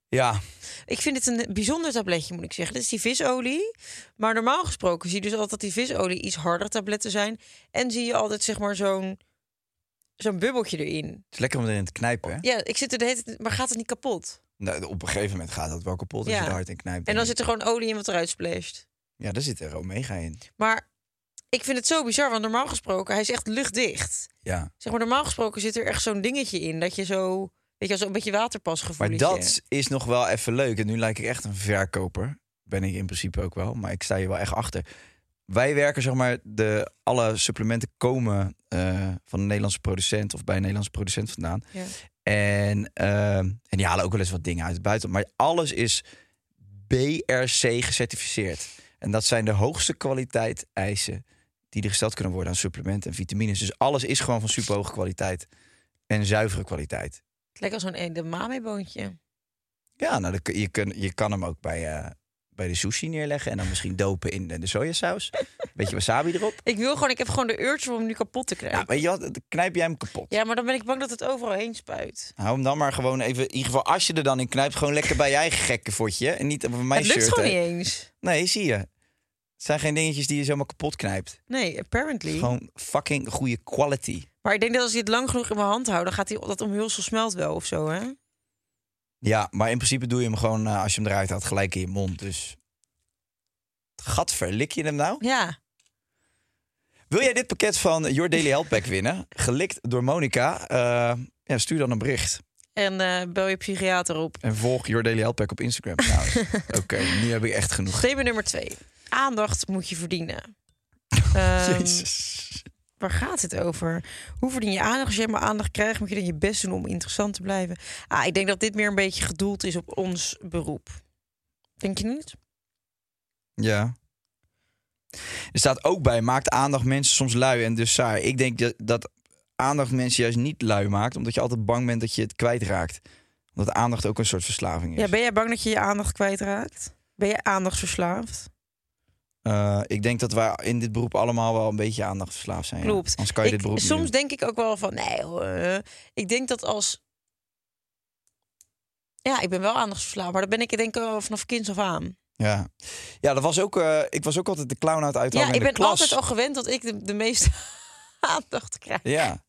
Speaker 6: Ja,
Speaker 7: Ik vind het een bijzonder tabletje, moet ik zeggen. Dit is die visolie. Maar normaal gesproken zie je dus altijd dat die visolie iets harder tabletten zijn. En zie je altijd zeg maar zo'n zo'n bubbeltje erin.
Speaker 6: het is lekker om erin te knijpen. Hè?
Speaker 7: Ja, ik zit er de hele tijd, maar gaat het niet kapot?
Speaker 6: Nou, op een gegeven moment gaat dat wel kapot als
Speaker 7: Ja.
Speaker 6: je er hard in knijpt.
Speaker 7: En dan zit er gewoon olie in wat eruit splasht.
Speaker 6: Ja, daar zit er omega in.
Speaker 7: Maar ik vind het zo bizar, want normaal gesproken, hij is echt luchtdicht.
Speaker 6: Ja.
Speaker 7: Zeg maar, normaal gesproken zit er echt zo'n dingetje in dat je zo, weet je, zo'n beetje waterpasgevoel.
Speaker 6: Maar dat is nog wel even leuk. En nu lijk ik echt een verkoper. Ben ik in principe ook wel. Maar ik sta hier wel echt achter. Wij werken, zeg maar, de, alle supplementen komen eh, van een Nederlandse producent of bij een Nederlandse producent vandaan.
Speaker 7: Ja.
Speaker 6: En, eh, en die halen ook wel eens wat dingen uit het buitenland. Maar alles is BRC gecertificeerd. En dat zijn de hoogste kwaliteit eisen die er gesteld kunnen worden aan supplementen en vitamines. Dus alles is gewoon van superhoge kwaliteit en zuivere kwaliteit.
Speaker 7: Lekker zo'n edamame-boontje.
Speaker 6: Ja, nou, je, kun, je kan hem ook bij, eh, bij de sushi neerleggen en dan misschien dopen in de, de sojasaus. Beetje wasabi erop.
Speaker 7: Ik wil gewoon, ik heb gewoon de urge om hem nu kapot te krijgen.
Speaker 6: Ja, je dan knijp jij hem kapot.
Speaker 7: Ja, maar dan ben ik bang dat het overal heen spuit.
Speaker 6: Hou hem dan maar gewoon even, in ieder geval als je er dan in knijpt, gewoon lekker bij je eigen gekke fotje. En niet over mijn
Speaker 7: het lukt
Speaker 6: shirt.
Speaker 7: gewoon
Speaker 6: hè.
Speaker 7: niet eens.
Speaker 6: Nee, zie je. Het zijn geen dingetjes die je zomaar kapot knijpt.
Speaker 7: Nee, apparently.
Speaker 6: Gewoon fucking goede quality.
Speaker 7: Maar ik denk dat als je het lang genoeg in mijn hand houdt, dan gaat die, dat omhulsel smelt wel of zo, hè?
Speaker 6: Ja, maar in principe doe je hem gewoon, eh, als je hem eruit haalt, gelijk in je mond. Dus gadver, lik je hem nou?
Speaker 7: Ja.
Speaker 6: Wil jij dit pakket van Your Daily Health Pack winnen? Gelikt door Monica. Eh, ja, stuur dan een bericht.
Speaker 7: En eh, bel je psychiater op.
Speaker 6: En volg Your Daily Health Pack op Instagram trouwens. Oké, nu heb ik echt genoeg.
Speaker 7: Thema nummer twee. Aandacht moet je verdienen. Ehm,
Speaker 6: Jezus.
Speaker 7: Waar gaat het over? Hoe verdien je aandacht? Als je maar aandacht krijgt, moet je dan je best doen om interessant te blijven. Ah, ik denk dat dit meer een beetje gedoeld is op ons beroep. Denk je niet?
Speaker 6: Ja. Er staat ook bij, maakt aandacht mensen soms lui en dus saai. Ik denk dat, dat aandacht mensen juist niet lui maakt, omdat je altijd bang bent dat je het kwijtraakt. Omdat aandacht ook een soort verslaving is.
Speaker 7: Ja, ben jij bang dat je je aandacht kwijtraakt? Ben je aandachtsverslaafd?
Speaker 6: Eh, ik denk dat wij in dit beroep allemaal wel een beetje aandachtverslaafd zijn. ja.
Speaker 7: Klopt.
Speaker 6: Anders kan je
Speaker 7: Ik-
Speaker 6: dit beroep niet
Speaker 7: soms denk ik ook wel van, nee hoor. eh, Ik denk dat als... Ja, ik ben wel aandachtsverslaafd, maar dat ben ik denk ik wel vanaf kinds af aan.
Speaker 6: Ja, ja dat was ook, eh, ik was ook altijd de clown het uithangen
Speaker 7: Ja, ik
Speaker 6: de
Speaker 7: ben
Speaker 6: klas.
Speaker 7: altijd al gewend dat ik de, de meeste aandacht krijg.
Speaker 6: Ja.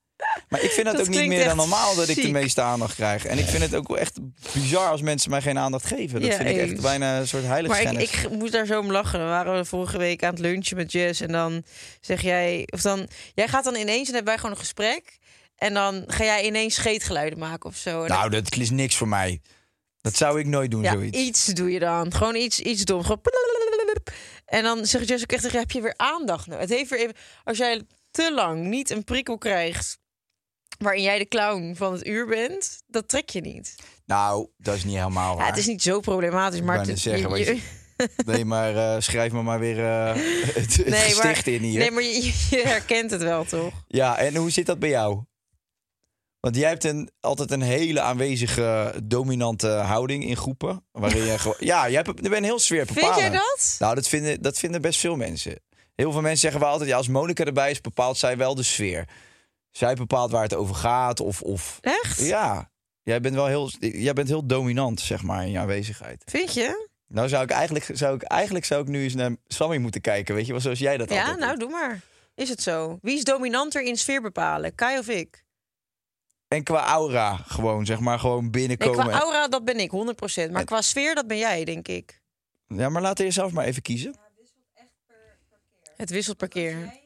Speaker 6: Maar ik vind het
Speaker 7: Dat
Speaker 6: ook niet meer dan normaal dat ik de meeste aandacht krijg. En ik vind het ook echt bizar als mensen mij geen aandacht geven. Dat
Speaker 7: Ja,
Speaker 6: vind ik echt bijna een soort
Speaker 7: Maar ik, ik moest daar zo om lachen. Dan waren we vorige week aan het lunchen met Jess. En dan zeg jij... Of dan, jij gaat dan ineens... En hebben wij gewoon een gesprek. En dan ga jij ineens scheetgeluiden maken of zo. En
Speaker 6: Nou, dat is niks voor mij. Dat zou ik nooit doen,
Speaker 7: ja,
Speaker 6: zoiets.
Speaker 7: iets doe je dan. Gewoon iets, iets dom. Gewoon. En dan zegt Jess ook echt heb je weer aandacht nou? Het heeft weer even... Als jij te lang niet een prikkel krijgt... waarin jij de clown van het uur bent... dat trek je niet.
Speaker 6: Nou, dat is niet helemaal
Speaker 7: Ja,
Speaker 6: waar.
Speaker 7: het is niet zo problematisch, maar... het-
Speaker 6: zeggen,
Speaker 7: je-
Speaker 6: wat je- Nee, maar eh, schrijf me maar weer eh, het,
Speaker 7: Nee, maar,
Speaker 6: in hier.
Speaker 7: nee, maar je, je herkent het wel, toch?
Speaker 6: Ja, en hoe zit dat bij jou? Want jij hebt een, altijd een hele aanwezige, dominante houding in groepen. Waarin je gewoon. Ja, jij bent heel sfeer
Speaker 7: Vind jij dat?
Speaker 6: Nou, dat vinden, dat vinden best veel mensen. Heel veel mensen zeggen wel altijd: ja, als Monica erbij is, bepaalt zij wel de sfeer. Zij bepaalt waar het over gaat. Of, of
Speaker 7: Echt?
Speaker 6: ja, jij bent wel heel, jij bent heel dominant, zeg maar, in je aanwezigheid.
Speaker 7: Vind je?
Speaker 6: Nou, zou ik eigenlijk, zou ik, eigenlijk zou ik nu eens naar Sammy moeten kijken. Weet je wel, zoals jij dat
Speaker 7: Ja,
Speaker 6: altijd
Speaker 7: nou,
Speaker 6: doet.
Speaker 7: doe maar. Is het zo? Wie is dominanter in sfeer bepalen? Kai of ik?
Speaker 6: En qua aura gewoon, zeg maar, gewoon
Speaker 7: Nee,
Speaker 6: binnenkomen.
Speaker 7: qua aura, dat ben ik, 100%. Maar qua sfeer, dat ben jij, denk ik.
Speaker 6: Ja, maar laat je zelf maar even kiezen.
Speaker 7: Het wisselt per keer.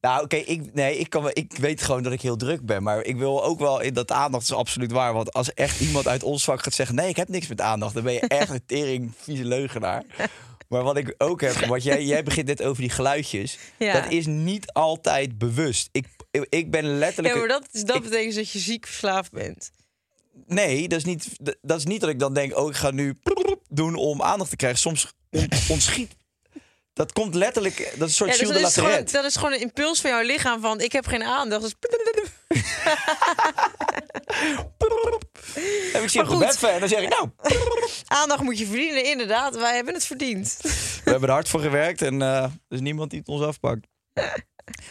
Speaker 6: Nou, oké, ik, nee, ik, kan, ik weet gewoon dat ik heel druk ben. Maar ik wil ook wel in dat aandacht is absoluut waar. Want als echt iemand uit ons vak gaat zeggen: nee, ik heb niks met aandacht, dan ben je echt een tering vieze leugenaar. Maar wat ik ook heb, wat jij, jij begint net over die geluidjes.
Speaker 7: Ja.
Speaker 6: Dat is niet altijd bewust. Ik, ik ben letterlijk.
Speaker 7: Ja, maar dat, is- dat
Speaker 6: ik-
Speaker 7: betekent dat je ziek verslaafd bent.
Speaker 6: Nee, dat is, niet, dat is niet dat ik dan denk, oh, ik ga nu doen om aandacht te krijgen. Soms on- ontschiet. Dat komt letterlijk, dat is een soort
Speaker 7: Ja, dus dat, is gewoon, dat is gewoon een impuls van jouw lichaam van ik heb geen aandacht. Dus
Speaker 6: En ik
Speaker 7: Maar
Speaker 6: op bed en dan zeg ik, nou,
Speaker 7: aandacht moet je verdienen. Inderdaad, wij hebben het verdiend.
Speaker 6: we hebben er hard voor gewerkt en eh, er is niemand die het ons afpakt.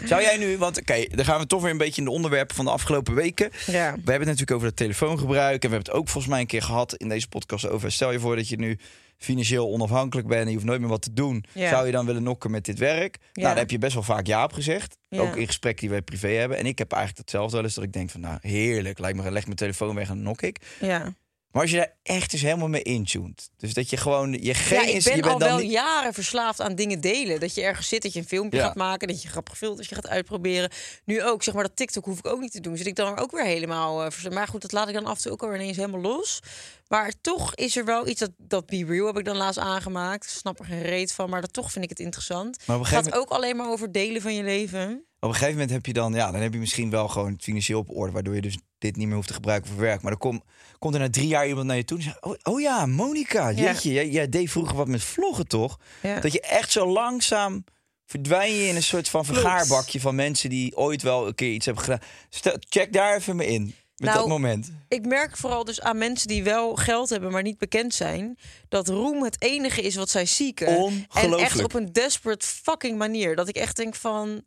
Speaker 6: Zou jij nu, want oké, dan gaan we toch weer een beetje in de onderwerpen van de afgelopen weken.
Speaker 7: Ja.
Speaker 6: We hebben het natuurlijk over het telefoongebruik. En we hebben het ook volgens mij een keer gehad in deze podcast over. Stel je voor dat je nu financieel onafhankelijk bent en je hoeft nooit meer wat te doen.
Speaker 7: Ja.
Speaker 6: Zou je dan willen nokken met dit werk? Nou, daar heb je best wel vaak ja op gezegd.
Speaker 7: Ja.
Speaker 6: Ook in gesprekken die wij privé hebben. En ik heb eigenlijk hetzelfde wel eens dat ik denk van nou heerlijk, lijkt me, leg mijn telefoon weg en dan nok ik.
Speaker 7: Ja.
Speaker 6: Maar als je daar echt dus helemaal mee intuned. Dus dat je gewoon je geen
Speaker 7: ja, ik
Speaker 6: is-
Speaker 7: ben
Speaker 6: je bent
Speaker 7: al
Speaker 6: dan
Speaker 7: wel
Speaker 6: niet-
Speaker 7: jaren verslaafd aan dingen delen. Dat je ergens zit, dat je een filmpje
Speaker 6: Ja.
Speaker 7: gaat maken, dat je grappige filmpjes gaat uitproberen. Nu ook, zeg maar, dat TikTok hoef ik ook niet te doen. Zit ik dan ook weer helemaal... eh, maar goed, dat laat ik dan af en toe ook alweer ineens helemaal los. Maar toch is er wel iets, dat, dat Be Real heb ik dan laatst aangemaakt. Ik snap er geen reet van, maar dat toch vind ik het interessant.
Speaker 6: Maar
Speaker 7: Het gaat ook alleen maar over delen van je leven.
Speaker 6: Op een gegeven moment heb je dan, ja, dan heb je misschien wel gewoon financieel op orde, waardoor je dus dit niet meer hoeft te gebruiken voor werk. Maar dan kom, komt er na drie jaar iemand naar je toe en zegt: Oh, oh ja, Monica,
Speaker 7: Ja.
Speaker 6: jij, jij deed vroeger wat met vloggen, toch?
Speaker 7: Ja.
Speaker 6: Dat je echt zo langzaam verdwijn je in een soort van vergaarbakje van mensen die ooit wel een keer iets hebben gedaan. Stel, check daar even mee in. Met
Speaker 7: Nou,
Speaker 6: dat moment.
Speaker 7: Ik merk vooral dus aan mensen die wel geld hebben, maar niet bekend zijn, dat roem het enige is wat zij zieken. En echt op een desperate fucking manier. Dat ik echt denk van.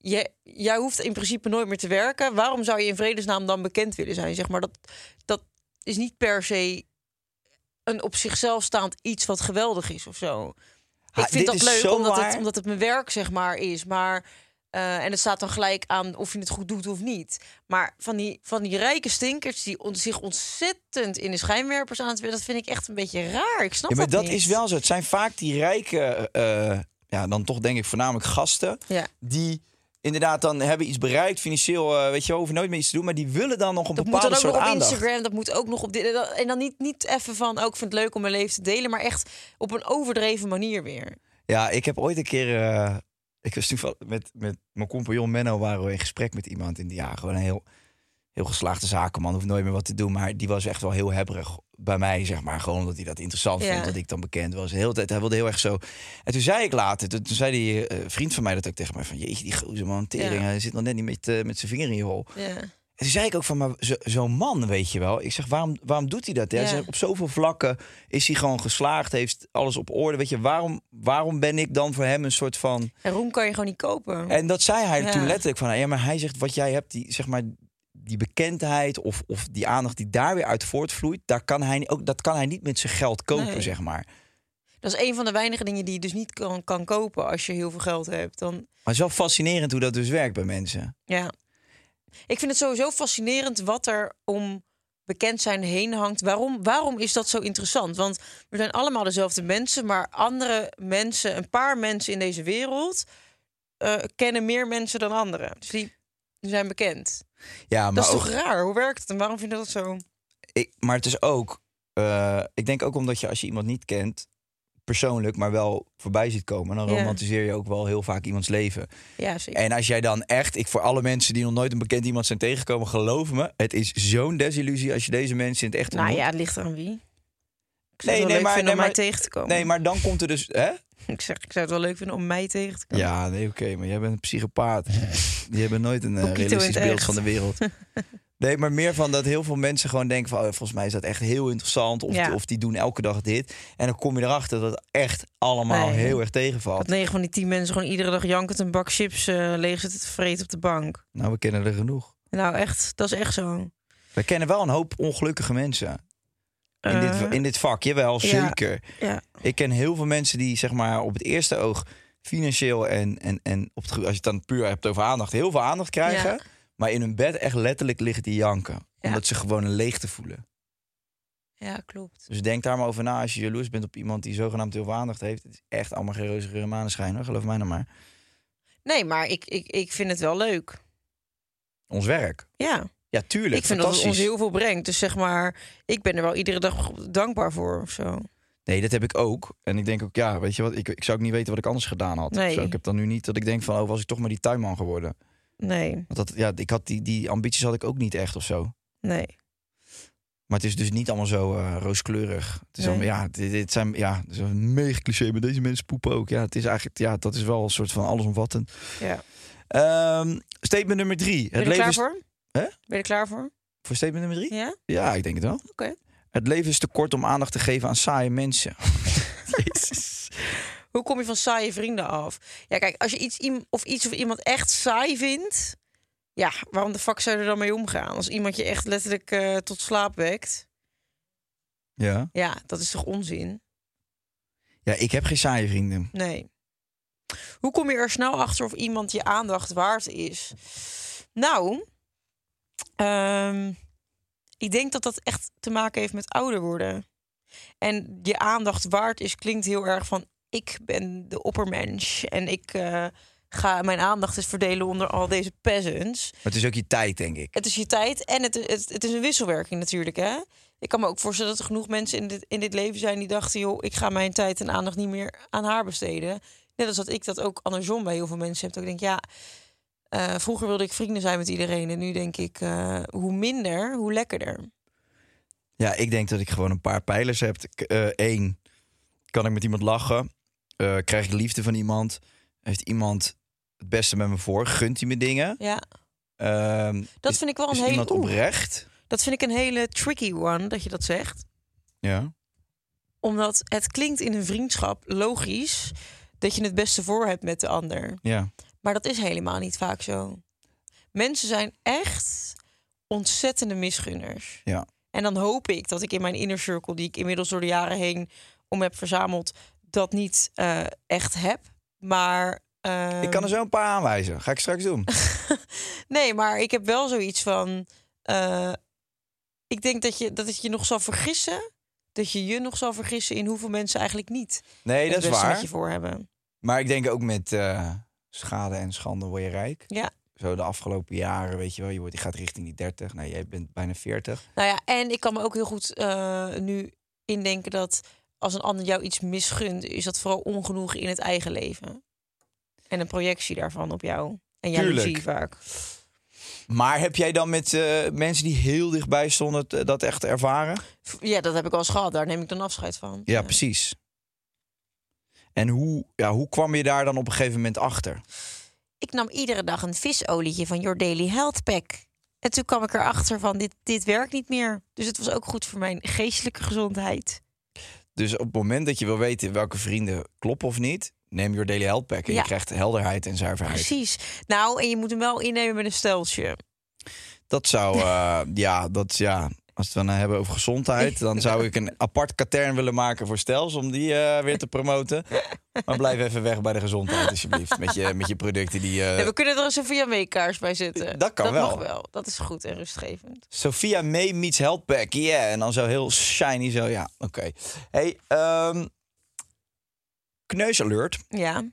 Speaker 7: Je, jij hoeft in principe nooit meer te werken. Waarom zou je in vredesnaam dan bekend willen zijn? Zeg maar dat, dat is niet per se een op zichzelf staand iets wat geweldig is of zo.
Speaker 6: Ha,
Speaker 7: ik vind dat leuk omdat
Speaker 6: waar.
Speaker 7: het, omdat het mijn werk zeg maar is. Maar eh, en het staat dan gelijk aan of je het goed doet of niet. Maar van die, van die rijke stinkers die on- zich ontzettend in de schijnwerpers aan het willen, dat vind ik echt een beetje raar. Ik snap
Speaker 6: Ja, maar dat
Speaker 7: niet.
Speaker 6: is wel zo. Het zijn vaak die rijke, eh, ja, dan toch denk ik voornamelijk gasten.
Speaker 7: Ja.
Speaker 6: die inderdaad dan hebben iets bereikt financieel, eh, weet je, hoeven nooit meer iets te doen, maar die willen dan nog een
Speaker 7: Dat moet
Speaker 6: bepaalde
Speaker 7: dan ook
Speaker 6: soort
Speaker 7: nog op
Speaker 6: aandacht.
Speaker 7: Instagram, dat moet ook nog op dit. dat- En dan niet, niet even van, ook ik vind het leuk om mijn leven te delen, maar echt op een overdreven manier weer.
Speaker 6: Ja, ik heb ooit een keer, eh, ik was toevallig met met mijn compagnon Menno waren we in gesprek met iemand in die ja, gewoon een heel heel geslaagde zakenman, hoeft nooit meer wat te doen, maar die was echt wel heel hebberig bij mij, zeg maar, gewoon omdat hij dat interessant
Speaker 7: Ja.
Speaker 6: vond dat ik dan bekend was. De hele tijd, hij wilde heel erg zo. En toen zei ik later, toen, toen zei die eh, vriend van mij dat ook tegen mij van, jeetje, die gozer man, tering,
Speaker 7: Ja.
Speaker 6: hij zit nog net niet met, eh, met zijn vinger in je hol.
Speaker 7: Ja.
Speaker 6: En toen zei ik ook van, maar zo- zo'n man, weet je wel. Ik zeg, waarom, waarom doet hij dat? Hij zegt, op zoveel vlakken is hij gewoon geslaagd, heeft alles op orde. Weet je, waarom, waarom ben ik dan voor hem een soort van...
Speaker 7: En roem kan je gewoon niet kopen.
Speaker 6: En dat zei hij toen letterlijk van, ja, maar hij zegt, wat jij hebt, die, zeg maar, die bekendheid of, of die aandacht die daar weer uit voortvloeit, daar kan hij, ook, dat kan hij niet met zijn geld kopen,
Speaker 7: Nee.
Speaker 6: zeg maar.
Speaker 7: Dat is een van de weinige dingen die je dus niet kan, kan kopen als je heel veel geld hebt. Dan,
Speaker 6: Maar het is wel fascinerend hoe dat dus werkt bij mensen.
Speaker 7: ja. Ik vind het sowieso fascinerend wat er om bekend zijn heen hangt. Waarom, waarom is dat zo interessant? Want we zijn allemaal dezelfde mensen, maar andere mensen, een paar mensen in deze wereld, eh, kennen meer mensen dan anderen. Dus die zijn bekend.
Speaker 6: Ja, maar
Speaker 7: dat is
Speaker 6: ook-
Speaker 7: toch raar? Hoe werkt het en waarom vind je dat zo?
Speaker 6: ik, maar het is ook, eh, ik denk ook omdat je als je iemand niet kent, persoonlijk, maar wel voorbij ziet komen, dan romantiseer je ook wel heel vaak iemands leven.
Speaker 7: Ja, zeker.
Speaker 6: En als jij dan echt, ik voor alle mensen die nog nooit een bekend iemand zijn tegengekomen, geloof me, het is zo'n desillusie als je deze mensen in het echt
Speaker 7: Nou
Speaker 6: ontmoet.
Speaker 7: ja, het ligt eraan wie. Ik
Speaker 6: Nee, nee, maar- nee,
Speaker 7: om mij
Speaker 6: maar-
Speaker 7: tegen te komen.
Speaker 6: Nee, maar dan komt er dus, hè?
Speaker 7: Ik zeg, ik zou het wel leuk vinden om mij tegen te komen.
Speaker 6: Ja, nee, oké, maar jij bent een psychopaat. Die hebben nooit een eh, realistisch beeld
Speaker 7: echt.
Speaker 6: van de wereld. Nee, maar meer van dat heel veel mensen gewoon denken van... Oh, volgens mij is dat echt heel interessant. Of,
Speaker 7: Ja.
Speaker 6: of die doen elke dag dit. En dan kom je erachter dat het echt allemaal
Speaker 7: Nee.
Speaker 6: heel erg
Speaker 7: Dat
Speaker 6: tegenvalt.
Speaker 7: negen van die tien mensen gewoon iedere dag jankend een bak chips eh, leeg zitten te vreten op de bank.
Speaker 6: Nou, we kennen er genoeg.
Speaker 7: Nou, echt, dat is echt zo.
Speaker 6: We kennen wel een hoop ongelukkige mensen. In,
Speaker 7: Eh,
Speaker 6: dit, in dit vak, jawel,
Speaker 7: ja.
Speaker 6: zeker.
Speaker 7: Ja.
Speaker 6: Ik ken heel veel mensen die zeg maar op het eerste oog financieel en, en, en op het, als je het dan puur hebt over aandacht, heel veel aandacht krijgen.
Speaker 7: Ja.
Speaker 6: Maar in hun bed echt letterlijk liggen die janken. Omdat ze gewoon een leegte voelen.
Speaker 7: ja, klopt.
Speaker 6: Dus denk daar maar over na als je jaloers bent op iemand die zogenaamd heel veel aandacht heeft. Het is echt allemaal geen reuze geur en maneschijn, hoor. geloof mij nou maar.
Speaker 7: Nee, maar ik, ik, ik vind het wel leuk.
Speaker 6: Ons werk.
Speaker 7: Ja,
Speaker 6: Ja, tuurlijk.
Speaker 7: ik vind dat het ons heel veel brengt. Dus zeg maar, ik ben er wel iedere dag dankbaar voor of zo.
Speaker 6: Nee, dat heb ik ook. En ik denk ook, ja, weet je wat, ik, ik zou ook niet weten wat ik anders gedaan had.
Speaker 7: Nee.
Speaker 6: Zo, ik heb dan nu niet dat ik denk van, oh, was ik toch maar die tuinman geworden.
Speaker 7: Nee,
Speaker 6: Want dat, ja, ik had die, die ambities had ik ook niet echt of zo.
Speaker 7: nee.
Speaker 6: Maar het is dus niet allemaal zo eh, rooskleurig. Het is
Speaker 7: Nee.
Speaker 6: allemaal, ja, dit, dit zijn, ja, het is een mega cliché, maar deze mensen poepen ook. Ja, het is eigenlijk, ja, dat is wel een soort van allesomvattend.
Speaker 7: Ja.
Speaker 6: Ehm, statement nummer drie.
Speaker 7: Ben
Speaker 6: Het
Speaker 7: er klaar
Speaker 6: is,
Speaker 7: voor?
Speaker 6: Hè?
Speaker 7: Ben je er klaar voor?
Speaker 6: voor statement nummer drie?
Speaker 7: Ja?
Speaker 6: Ja, ik denk het wel.
Speaker 7: Oké.
Speaker 6: Het leven is te kort om aandacht te geven aan saaie mensen. Jezus.
Speaker 7: Hoe kom je van saaie vrienden af? Ja, kijk, als je iets of iets of iemand echt saai vindt, ja, waarom de fuck zou je er dan mee omgaan? Als iemand je echt letterlijk eh, tot slaap wekt,
Speaker 6: Ja.
Speaker 7: ja, dat is toch onzin?
Speaker 6: ja, ik heb geen saaie vrienden.
Speaker 7: Nee. Hoe kom je er snel achter of iemand je aandacht waard is? Nou, ehm, ik denk dat dat echt te maken heeft met ouder worden. En je aandacht waard is klinkt heel erg van ik ben de oppermensch en ik eh, ga mijn aandacht eens verdelen onder al deze peasants.
Speaker 6: Maar het is ook je tijd, denk ik.
Speaker 7: Het is je tijd en het, het, het is een wisselwerking natuurlijk. Hè? Ik kan me ook voorstellen dat er genoeg mensen in dit, in dit leven zijn die dachten: joh, ik ga mijn tijd en aandacht niet meer aan haar besteden. Net als dat ik dat ook andersom bij heel veel mensen heb. Dat ik denk, ja, eh, vroeger wilde ik vrienden zijn met iedereen. En nu denk ik, eh, hoe minder, hoe lekkerder.
Speaker 6: Ja, ik denk dat ik gewoon een paar pijlers heb. Eén, kan ik met iemand lachen? Eh, krijg ik liefde van iemand? Heeft iemand het beste met me voor? Gunt hij me dingen?
Speaker 7: Ja,
Speaker 6: Ehm,
Speaker 7: dat
Speaker 6: is,
Speaker 7: vind ik wel een hele.
Speaker 6: iemand
Speaker 7: oeh,
Speaker 6: oprecht?
Speaker 7: dat vind ik een hele tricky one dat je dat zegt.
Speaker 6: Ja.
Speaker 7: Omdat het klinkt in een vriendschap logisch dat je het beste voor hebt met de ander.
Speaker 6: Ja.
Speaker 7: Maar dat is helemaal niet vaak zo. Mensen zijn echt ontzettende misgunners.
Speaker 6: Ja.
Speaker 7: En dan hoop ik dat ik in mijn inner circle, die ik inmiddels door de jaren heen om heb verzameld, dat niet eh, echt heb. Maar.
Speaker 6: Ik kan er
Speaker 7: ehm,
Speaker 6: zo een paar aanwijzen. Ga ik straks doen.
Speaker 7: Nee, maar ik heb wel zoiets van. eh, ik denk dat, je, dat het je nog zal vergissen. Dat je je nog zal vergissen in hoeveel mensen eigenlijk niet
Speaker 6: Nee, dat is waar.
Speaker 7: je voor hebben.
Speaker 6: Maar ik denk ook met eh, schade en schande word je rijk.
Speaker 7: Ja.
Speaker 6: Zo de afgelopen jaren, weet je wel. Je, wordt, je gaat richting die 30. Nee, jij bent bijna 40.
Speaker 7: Nou ja, en ik kan me ook heel goed eh, nu indenken dat als een ander jou iets misgunt, is dat vooral ongenoeg in het eigen leven. En een projectie daarvan op jou. En jaloezie vaak.
Speaker 6: Maar heb jij dan met eh, mensen die heel dichtbij stonden dat echt ervaren?
Speaker 7: Ja, dat heb ik al eens gehad. Daar neem ik dan afscheid van.
Speaker 6: Ja, precies. En hoe, ja, hoe kwam je daar dan op een gegeven moment achter?
Speaker 7: Ik nam iedere dag een visolietje van Your Daily Health Pack. En toen kwam ik erachter van dit, dit werkt niet meer. Dus het was ook goed voor mijn geestelijke gezondheid.
Speaker 6: Dus op het moment dat je wil weten welke vrienden kloppen of niet, neem je Daily Health Pack en
Speaker 7: Ja.
Speaker 6: je krijgt helderheid en zuiverheid.
Speaker 7: Precies. Nou, en je moet hem wel innemen met een steltje.
Speaker 6: Dat zou, eh, ja, dat ja. Als we het dan hebben over gezondheid, dan zou ik een apart katern willen maken voor Stels om die eh, weer te promoten. Maar blijf even weg bij de gezondheid, alsjeblieft. Met je, met je producten die. eh,
Speaker 7: Ja, we kunnen er een via meekaars bij zetten.
Speaker 6: Dat kan
Speaker 7: dat
Speaker 6: wel.
Speaker 7: mag wel. Dat is goed en rustgevend.
Speaker 6: Sophia May meets Health Pack, yeah. En dan zo heel shiny, zo, ja, oké. Hey, ehm kneusalert.
Speaker 7: Ja.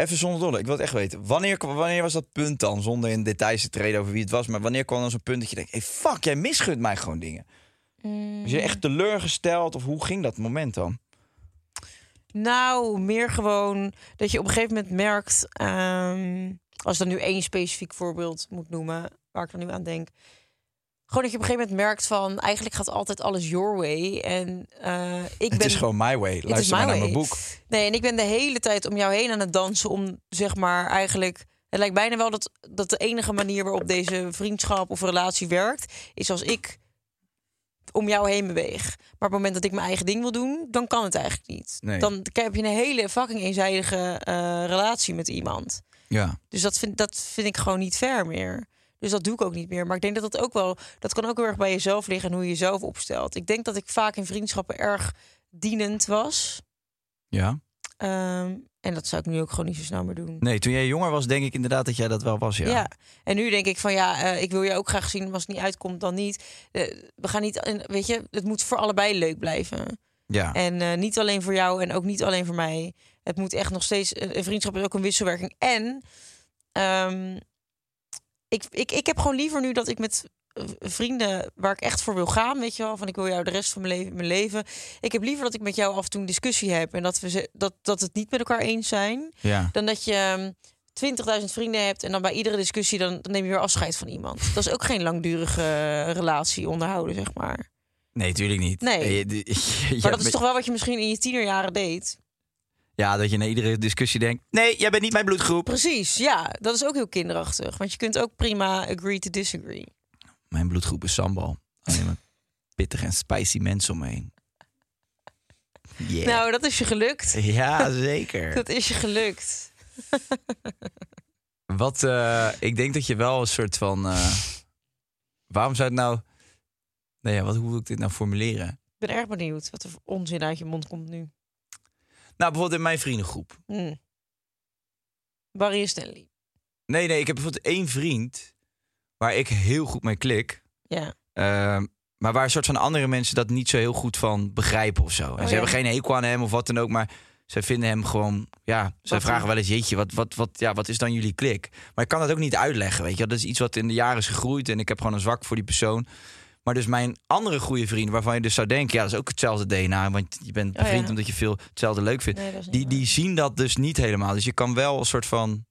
Speaker 6: Even zonder dolle, ik wil het echt weten. Wanneer, wanneer was dat punt dan? Zonder in details te treden over wie het was. Maar wanneer kwam dan zo'n punt dat je denkt... Hey, fuck, jij misgunt mij gewoon dingen. Was je echt teleurgesteld? Of hoe ging dat moment dan?
Speaker 7: Nou, meer gewoon dat je op een gegeven moment merkt... ehm, als ik dan nu één specifiek voorbeeld moet noemen... waar ik dan nu aan denk... Gewoon dat je op een gegeven moment merkt van... eigenlijk gaat altijd alles your way. En eh, ik
Speaker 6: Het
Speaker 7: ben...
Speaker 6: is gewoon my way. Luister
Speaker 7: my
Speaker 6: maar naar
Speaker 7: way.
Speaker 6: mijn boek.
Speaker 7: Nee, en ik ben de hele tijd om jou heen aan het dansen... om zeg maar eigenlijk Het lijkt bijna wel dat, dat de enige manier waarop deze vriendschap of relatie werkt, is als ik om jou heen beweeg. Maar op het moment dat ik mijn eigen ding wil doen, dan kan het eigenlijk niet.
Speaker 6: Nee.
Speaker 7: Dan heb je een hele fucking eenzijdige eh, relatie met iemand.
Speaker 6: Ja.
Speaker 7: Dus dat vind, dat vind ik gewoon niet fair meer. Dus dat doe ik ook niet meer. Maar ik denk dat dat ook wel, dat kan ook heel erg bij jezelf liggen en hoe je jezelf opstelt. Ik denk dat ik vaak in vriendschappen erg dienend was.
Speaker 6: Ja.
Speaker 7: Ehm, en dat zou ik nu ook gewoon niet zo snel meer doen.
Speaker 6: Nee, toen jij jonger was, denk ik inderdaad dat jij dat wel was, ja.
Speaker 7: Ja. en nu denk ik van ja, eh, ik wil je ook graag zien. Als het niet uitkomt, dan niet. Eh, we gaan niet, weet je, het moet voor allebei leuk blijven.
Speaker 6: Ja.
Speaker 7: En eh, niet alleen voor jou en ook niet alleen voor mij. Het moet echt nog steeds. Een een vriendschap is ook een wisselwerking. En ehm, ik, ik, ik heb gewoon liever nu dat ik met eh, vrienden waar ik echt voor wil gaan, weet je wel, van ik wil jou de rest van mijn leven, mijn leven. Ik heb liever dat ik met jou af en toe een discussie heb en dat we ze, dat, dat het niet met elkaar eens zijn,
Speaker 6: Ja.
Speaker 7: dan dat je ehm, 20.000 vrienden hebt en dan bij iedere discussie dan, dan neem je weer afscheid van iemand. Dat is ook geen langdurige eh, relatie onderhouden, zeg maar.
Speaker 6: Nee, tuurlijk niet.
Speaker 7: Nee.
Speaker 6: Eh, je- je- je-
Speaker 7: Maar dat is toch wel wat je misschien in je tienerjaren deed.
Speaker 6: Ja, dat je na iedere discussie denkt... Nee, jij bent niet mijn bloedgroep.
Speaker 7: Precies, ja. Dat is ook heel kinderachtig. Want je kunt ook prima agree to disagree.
Speaker 6: Mijn bloedgroep is sambal. Alleen maar pittig en spicy mensen om me heen. Yeah.
Speaker 7: Nou, dat is je gelukt.
Speaker 6: Ja, zeker.
Speaker 7: Dat is je gelukt.
Speaker 6: Wat, eh, ik denk dat je wel een soort van... eh, waarom zou het nou... Nee, ja, wat, hoe wil ik dit nou formuleren?
Speaker 7: Ik ben erg benieuwd wat er voor onzin uit je mond komt nu.
Speaker 6: Nou, bijvoorbeeld in mijn vriendengroep.
Speaker 7: Hm. Barry en Stanley.
Speaker 6: Nee, nee, ik heb bijvoorbeeld één vriend... waar ik heel goed mee klik.
Speaker 7: Ja.
Speaker 6: Ehm, maar waar een soort van andere mensen dat niet zo heel goed van begrijpen of zo. En
Speaker 7: Oh,
Speaker 6: ze
Speaker 7: ja.
Speaker 6: hebben geen hekel aan hem of wat dan ook. Maar zij vinden hem gewoon... Ja, zij
Speaker 7: Wat
Speaker 6: vragen wel eens... Jeetje, wat, wat, wat, ja, wat is dan jullie klik? Maar ik kan dat ook niet uitleggen, weet je. Dat is iets wat in de jaren is gegroeid. En ik heb gewoon een zwak voor die persoon. Maar dus mijn andere goede vriend, waarvan je dus zou denken... Ja, dat is ook hetzelfde DNA. Want je bent
Speaker 7: Oh,
Speaker 6: bevriend
Speaker 7: ja.
Speaker 6: omdat je veel hetzelfde leuk vindt.
Speaker 7: Nee, dat
Speaker 6: die,
Speaker 7: waar.
Speaker 6: die zien dat dus niet helemaal. Dus je kan wel een soort van...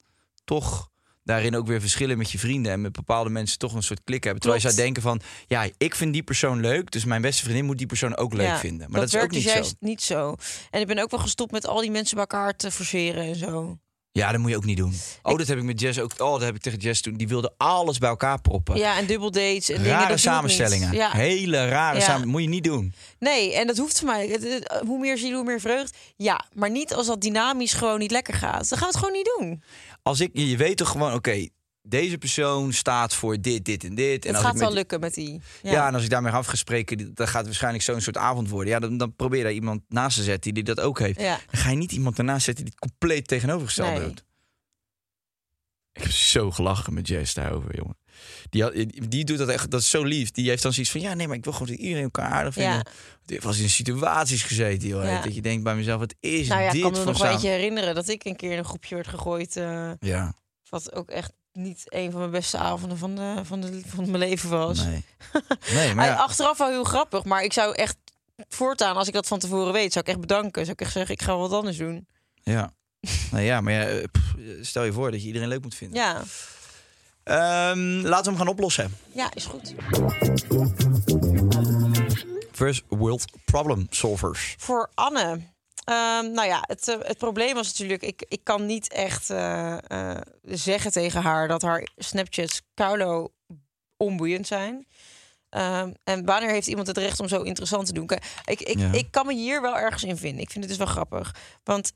Speaker 6: Toch daarin ook weer verschillen met je vrienden. En met bepaalde mensen toch een soort klik hebben. Terwijl je zou denken van... Ja, ik vind die persoon leuk. Dus mijn beste vriendin moet die persoon ook leuk
Speaker 7: Ja,
Speaker 6: vinden. Maar dat, is ook
Speaker 7: werkt
Speaker 6: niet
Speaker 7: dus
Speaker 6: zo.
Speaker 7: juist niet zo. En ik ben ook wel gestopt met al die mensen bij elkaar te forceren en zo.
Speaker 6: Ja, dat moet je ook niet doen. Oh, dat heb ik met Jess ook. Oh, dat heb ik tegen Jess toen. Die wilde alles bij elkaar proppen.
Speaker 7: Ja, en dubbeldates en.
Speaker 6: Rare samenstellingen.
Speaker 7: Ja.
Speaker 6: Hele rare
Speaker 7: Ja.
Speaker 6: samen. Moet je niet doen.
Speaker 7: Nee, en dat hoeft voor mij. Hoe meer ziel, hoe meer vreugd. Ja, maar niet als dat dynamisch gewoon niet lekker gaat. Dan gaan we het gewoon niet doen.
Speaker 6: Als ik, je weet toch gewoon, oké, deze persoon staat voor dit, dit en dit. En
Speaker 7: het gaat
Speaker 6: ik
Speaker 7: wel
Speaker 6: met,
Speaker 7: lukken met die.
Speaker 6: Ja. en als ik daarmee af ga spreken, dan gaat het waarschijnlijk zo'n soort avond worden. Ja, dan, dan probeer je daar iemand naast te zetten die dat ook heeft.
Speaker 7: Ja.
Speaker 6: Dan ga je niet iemand ernaast zetten die het compleet tegenovergestelde
Speaker 7: Nee.
Speaker 6: doet. Ik heb zo gelachen met Jess daarover, jongen. Die, had- die doet dat echt, dat is zo lief. Die heeft dan zoiets van, ja, nee, maar ik wil gewoon dat iedereen elkaar aardig vinden.
Speaker 7: Ja.
Speaker 6: Die eens in situaties gezeten, joh.
Speaker 7: Ja.
Speaker 6: Dat je denkt bij mezelf, wat is
Speaker 7: Nou ja, ik
Speaker 6: dit
Speaker 7: kan me nog wel
Speaker 6: samen-
Speaker 7: eentje herinneren dat ik een keer in een groepje werd gegooid. eh,
Speaker 6: Ja,
Speaker 7: wat ook echt niet een van mijn beste avonden van, de, van, de, van mijn leven was.
Speaker 6: nee. Nee, maar ja.
Speaker 7: Achteraf wel heel grappig, maar ik zou echt voortaan, als ik dat van tevoren weet, zou ik echt bedanken. Zou ik echt zeggen, ik ga wat anders doen.
Speaker 6: Ja. nou ja, maar ja, eh, stel je voor dat je iedereen leuk moet vinden.
Speaker 7: Ja,
Speaker 6: Ehm, laten we hem gaan oplossen.
Speaker 7: ja is goed.
Speaker 6: First World Problem Solvers.
Speaker 7: Voor Anne. Ehm, nou ja, het, eh, het probleem was natuurlijk, ik, ik kan niet echt eh, eh, zeggen tegen haar dat haar Snapchats Carlo onboeiend zijn. Ehm, en wanneer heeft iemand het recht om zo interessant te doen? Ik, ik,
Speaker 6: Ja.
Speaker 7: ik kan me hier wel ergens in vinden. Ik vind het dus wel grappig. Want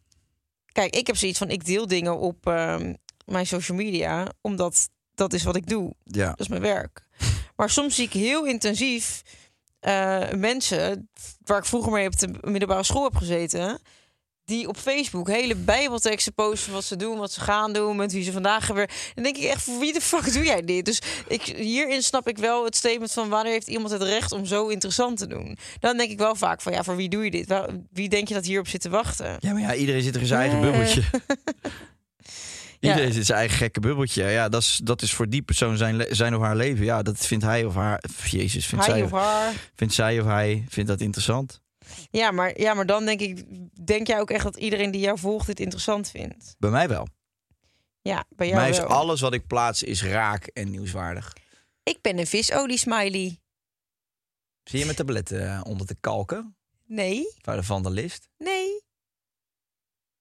Speaker 7: kijk, ik heb zoiets van, ik deel dingen op ehm, mijn social media, omdat dat is wat ik doe.
Speaker 6: Ja.
Speaker 7: Dat is mijn werk. Maar soms zie ik heel intensief eh, mensen waar ik vroeger mee op de middelbare school heb gezeten. Die op Facebook hele bijbelteksten posten wat ze doen, wat ze gaan doen, met wie ze vandaag hebben. Dan denk ik echt, voor wie de fuck doe jij dit? Dus ik, hierin snap ik wel het statement van wanneer heeft iemand het recht om zo interessant te doen? Dan denk ik wel vaak van ja, voor wie doe je dit? Wie denk je dat hierop zit te wachten?
Speaker 6: Ja, maar ja, iedereen zit er in zijn eigen bubbeltje.
Speaker 7: Ja.
Speaker 6: Iedereen zit zijn eigen gekke bubbeltje. Ja, dat is, dat is voor die persoon zijn, zijn of haar leven. Ja, dat vindt hij of haar... Jezus, vindt,
Speaker 7: Hij
Speaker 6: zij
Speaker 7: of haar.
Speaker 6: vindt zij of hij vindt dat interessant?
Speaker 7: Ja maar, ja, maar dan denk ik, denk jij ook echt dat iedereen die jou volgt dit interessant vindt?
Speaker 6: Bij mij wel.
Speaker 7: Ja, bij
Speaker 6: Bij
Speaker 7: jou
Speaker 6: mij is alles wat ik plaats is raak en nieuwswaardig.
Speaker 7: Ik ben een visolie smiley.
Speaker 6: Zie je mijn tabletten eh, onder te kalken?
Speaker 7: Nee,
Speaker 6: Bij de vandalist?
Speaker 7: nee.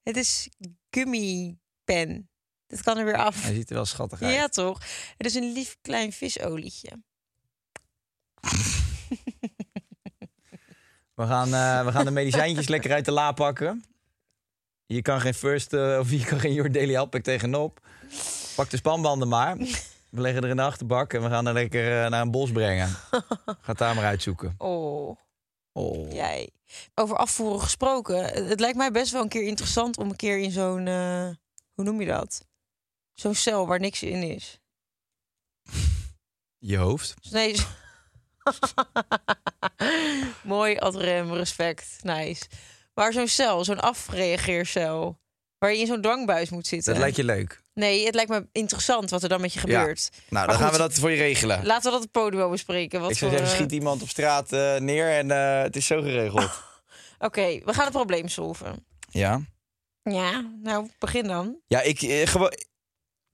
Speaker 7: Het is gummy pen. Dit kan er weer af.
Speaker 6: Hij ziet er wel schattig uit.
Speaker 7: Ja, toch? Het is een lief klein visolietje.
Speaker 6: We gaan, eh, we gaan de medicijntjes lekker uit de la pakken. Je kan geen first eh, of je kan geen Your Daily Help tegenop. Pak de spanbanden maar. We leggen er in de achterbak en we gaan er lekker eh, naar een bos brengen. Ga het daar maar uitzoeken.
Speaker 7: Oh,
Speaker 6: Oh.
Speaker 7: jij. Over afvoeren gesproken. Het het lijkt mij best wel een keer interessant om een keer in zo'n... hoe noem je dat? Zo'n cel waar niks in is.
Speaker 6: Je hoofd.
Speaker 7: Nee. Mooi, adrem, respect. Nice. Maar zo'n cel, zo'n afreageercel... waar je in zo'n dwangbuis moet zitten.
Speaker 6: Dat lijkt je leuk.
Speaker 7: Nee, het lijkt me interessant wat er dan met je gebeurt.
Speaker 6: Nou,
Speaker 7: Maar
Speaker 6: dan gaan we dat voor je regelen.
Speaker 7: Laten we dat het podium bespreken. Wat
Speaker 6: Ik zou
Speaker 7: voor,
Speaker 6: zeggen,
Speaker 7: eh,
Speaker 6: schiet iemand op straat eh, neer en eh, het is zo geregeld.
Speaker 7: Oké, we gaan het probleem solven.
Speaker 6: ja?
Speaker 7: Ja, nou, begin dan.
Speaker 6: Ja, ik, eh, gewoon,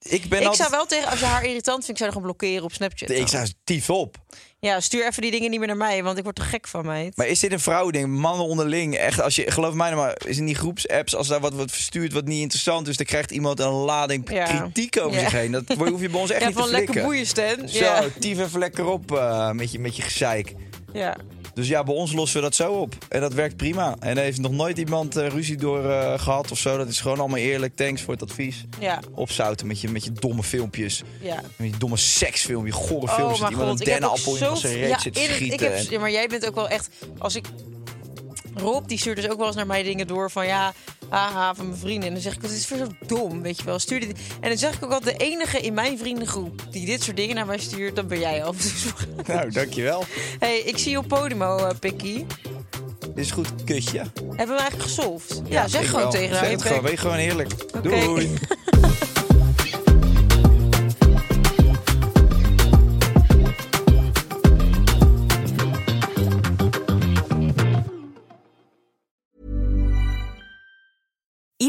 Speaker 6: ik ben
Speaker 7: ik
Speaker 6: altijd...
Speaker 7: zou wel tegen, als je haar irritant vindt, ik zou haar gewoon blokkeren op Snapchat.
Speaker 6: Ik zou tief op.
Speaker 7: Ja, stuur even die dingen niet meer naar mij, want ik word er gek van, meid.
Speaker 6: Maar is dit een vrouwding? Mannen onderling? Echt, als je, geloof mij nou maar, is in die groepsapps, als daar wat wordt verstuurd wat niet interessant is, dan krijgt iemand een lading
Speaker 7: Ja.
Speaker 6: kritiek over
Speaker 7: Ja.
Speaker 6: zich heen. Dat hoef je bij ons echt
Speaker 7: ja,
Speaker 6: niet te
Speaker 7: van lekker
Speaker 6: flikken.
Speaker 7: boeien, Stan.
Speaker 6: Zo,
Speaker 7: Ja.
Speaker 6: tief even lekker op eh, met, je, met je gezeik.
Speaker 7: ja.
Speaker 6: Dus ja, bij ons lossen we dat zo op. En dat werkt prima. En er heeft nog nooit iemand eh, ruzie door eh, gehad of zo. Dat is gewoon allemaal eerlijk. Thanks voor het advies.
Speaker 7: Ja,
Speaker 6: Opzouten met je, met je domme filmpjes.
Speaker 7: ja.
Speaker 6: Met die domme seksfilmpjes, gore filmpjes.
Speaker 7: Oh,
Speaker 6: dat
Speaker 7: maar
Speaker 6: iemand
Speaker 7: god,
Speaker 6: een dennenappel in zijn reet
Speaker 7: Ja,
Speaker 6: zit te
Speaker 7: in- ik
Speaker 6: schieten.
Speaker 7: heb, ja, maar jij bent ook wel echt... Als ik... Rob, die stuurt dus ook wel eens naar mij dingen door van... Ja, haha, van mijn vrienden. En dan zeg ik, wat is dit voor zo dom, weet je wel. Stuur dit. En dan zeg ik ook altijd, de enige in mijn vriendengroep... die dit soort dingen naar mij stuurt, dan ben jij al.
Speaker 6: Nou, dankjewel.
Speaker 7: hey, ik zie je op Podimo, eh Pikkie.
Speaker 6: Dit is goed, kusje.
Speaker 7: Hebben we eigenlijk gesolved? Ja, zeg gewoon
Speaker 6: wel.
Speaker 7: tegen
Speaker 6: Zeg
Speaker 7: haar.
Speaker 6: het
Speaker 7: je
Speaker 6: gewoon,
Speaker 7: bek.
Speaker 6: wees gewoon heerlijk.
Speaker 7: Oké.
Speaker 6: Doei.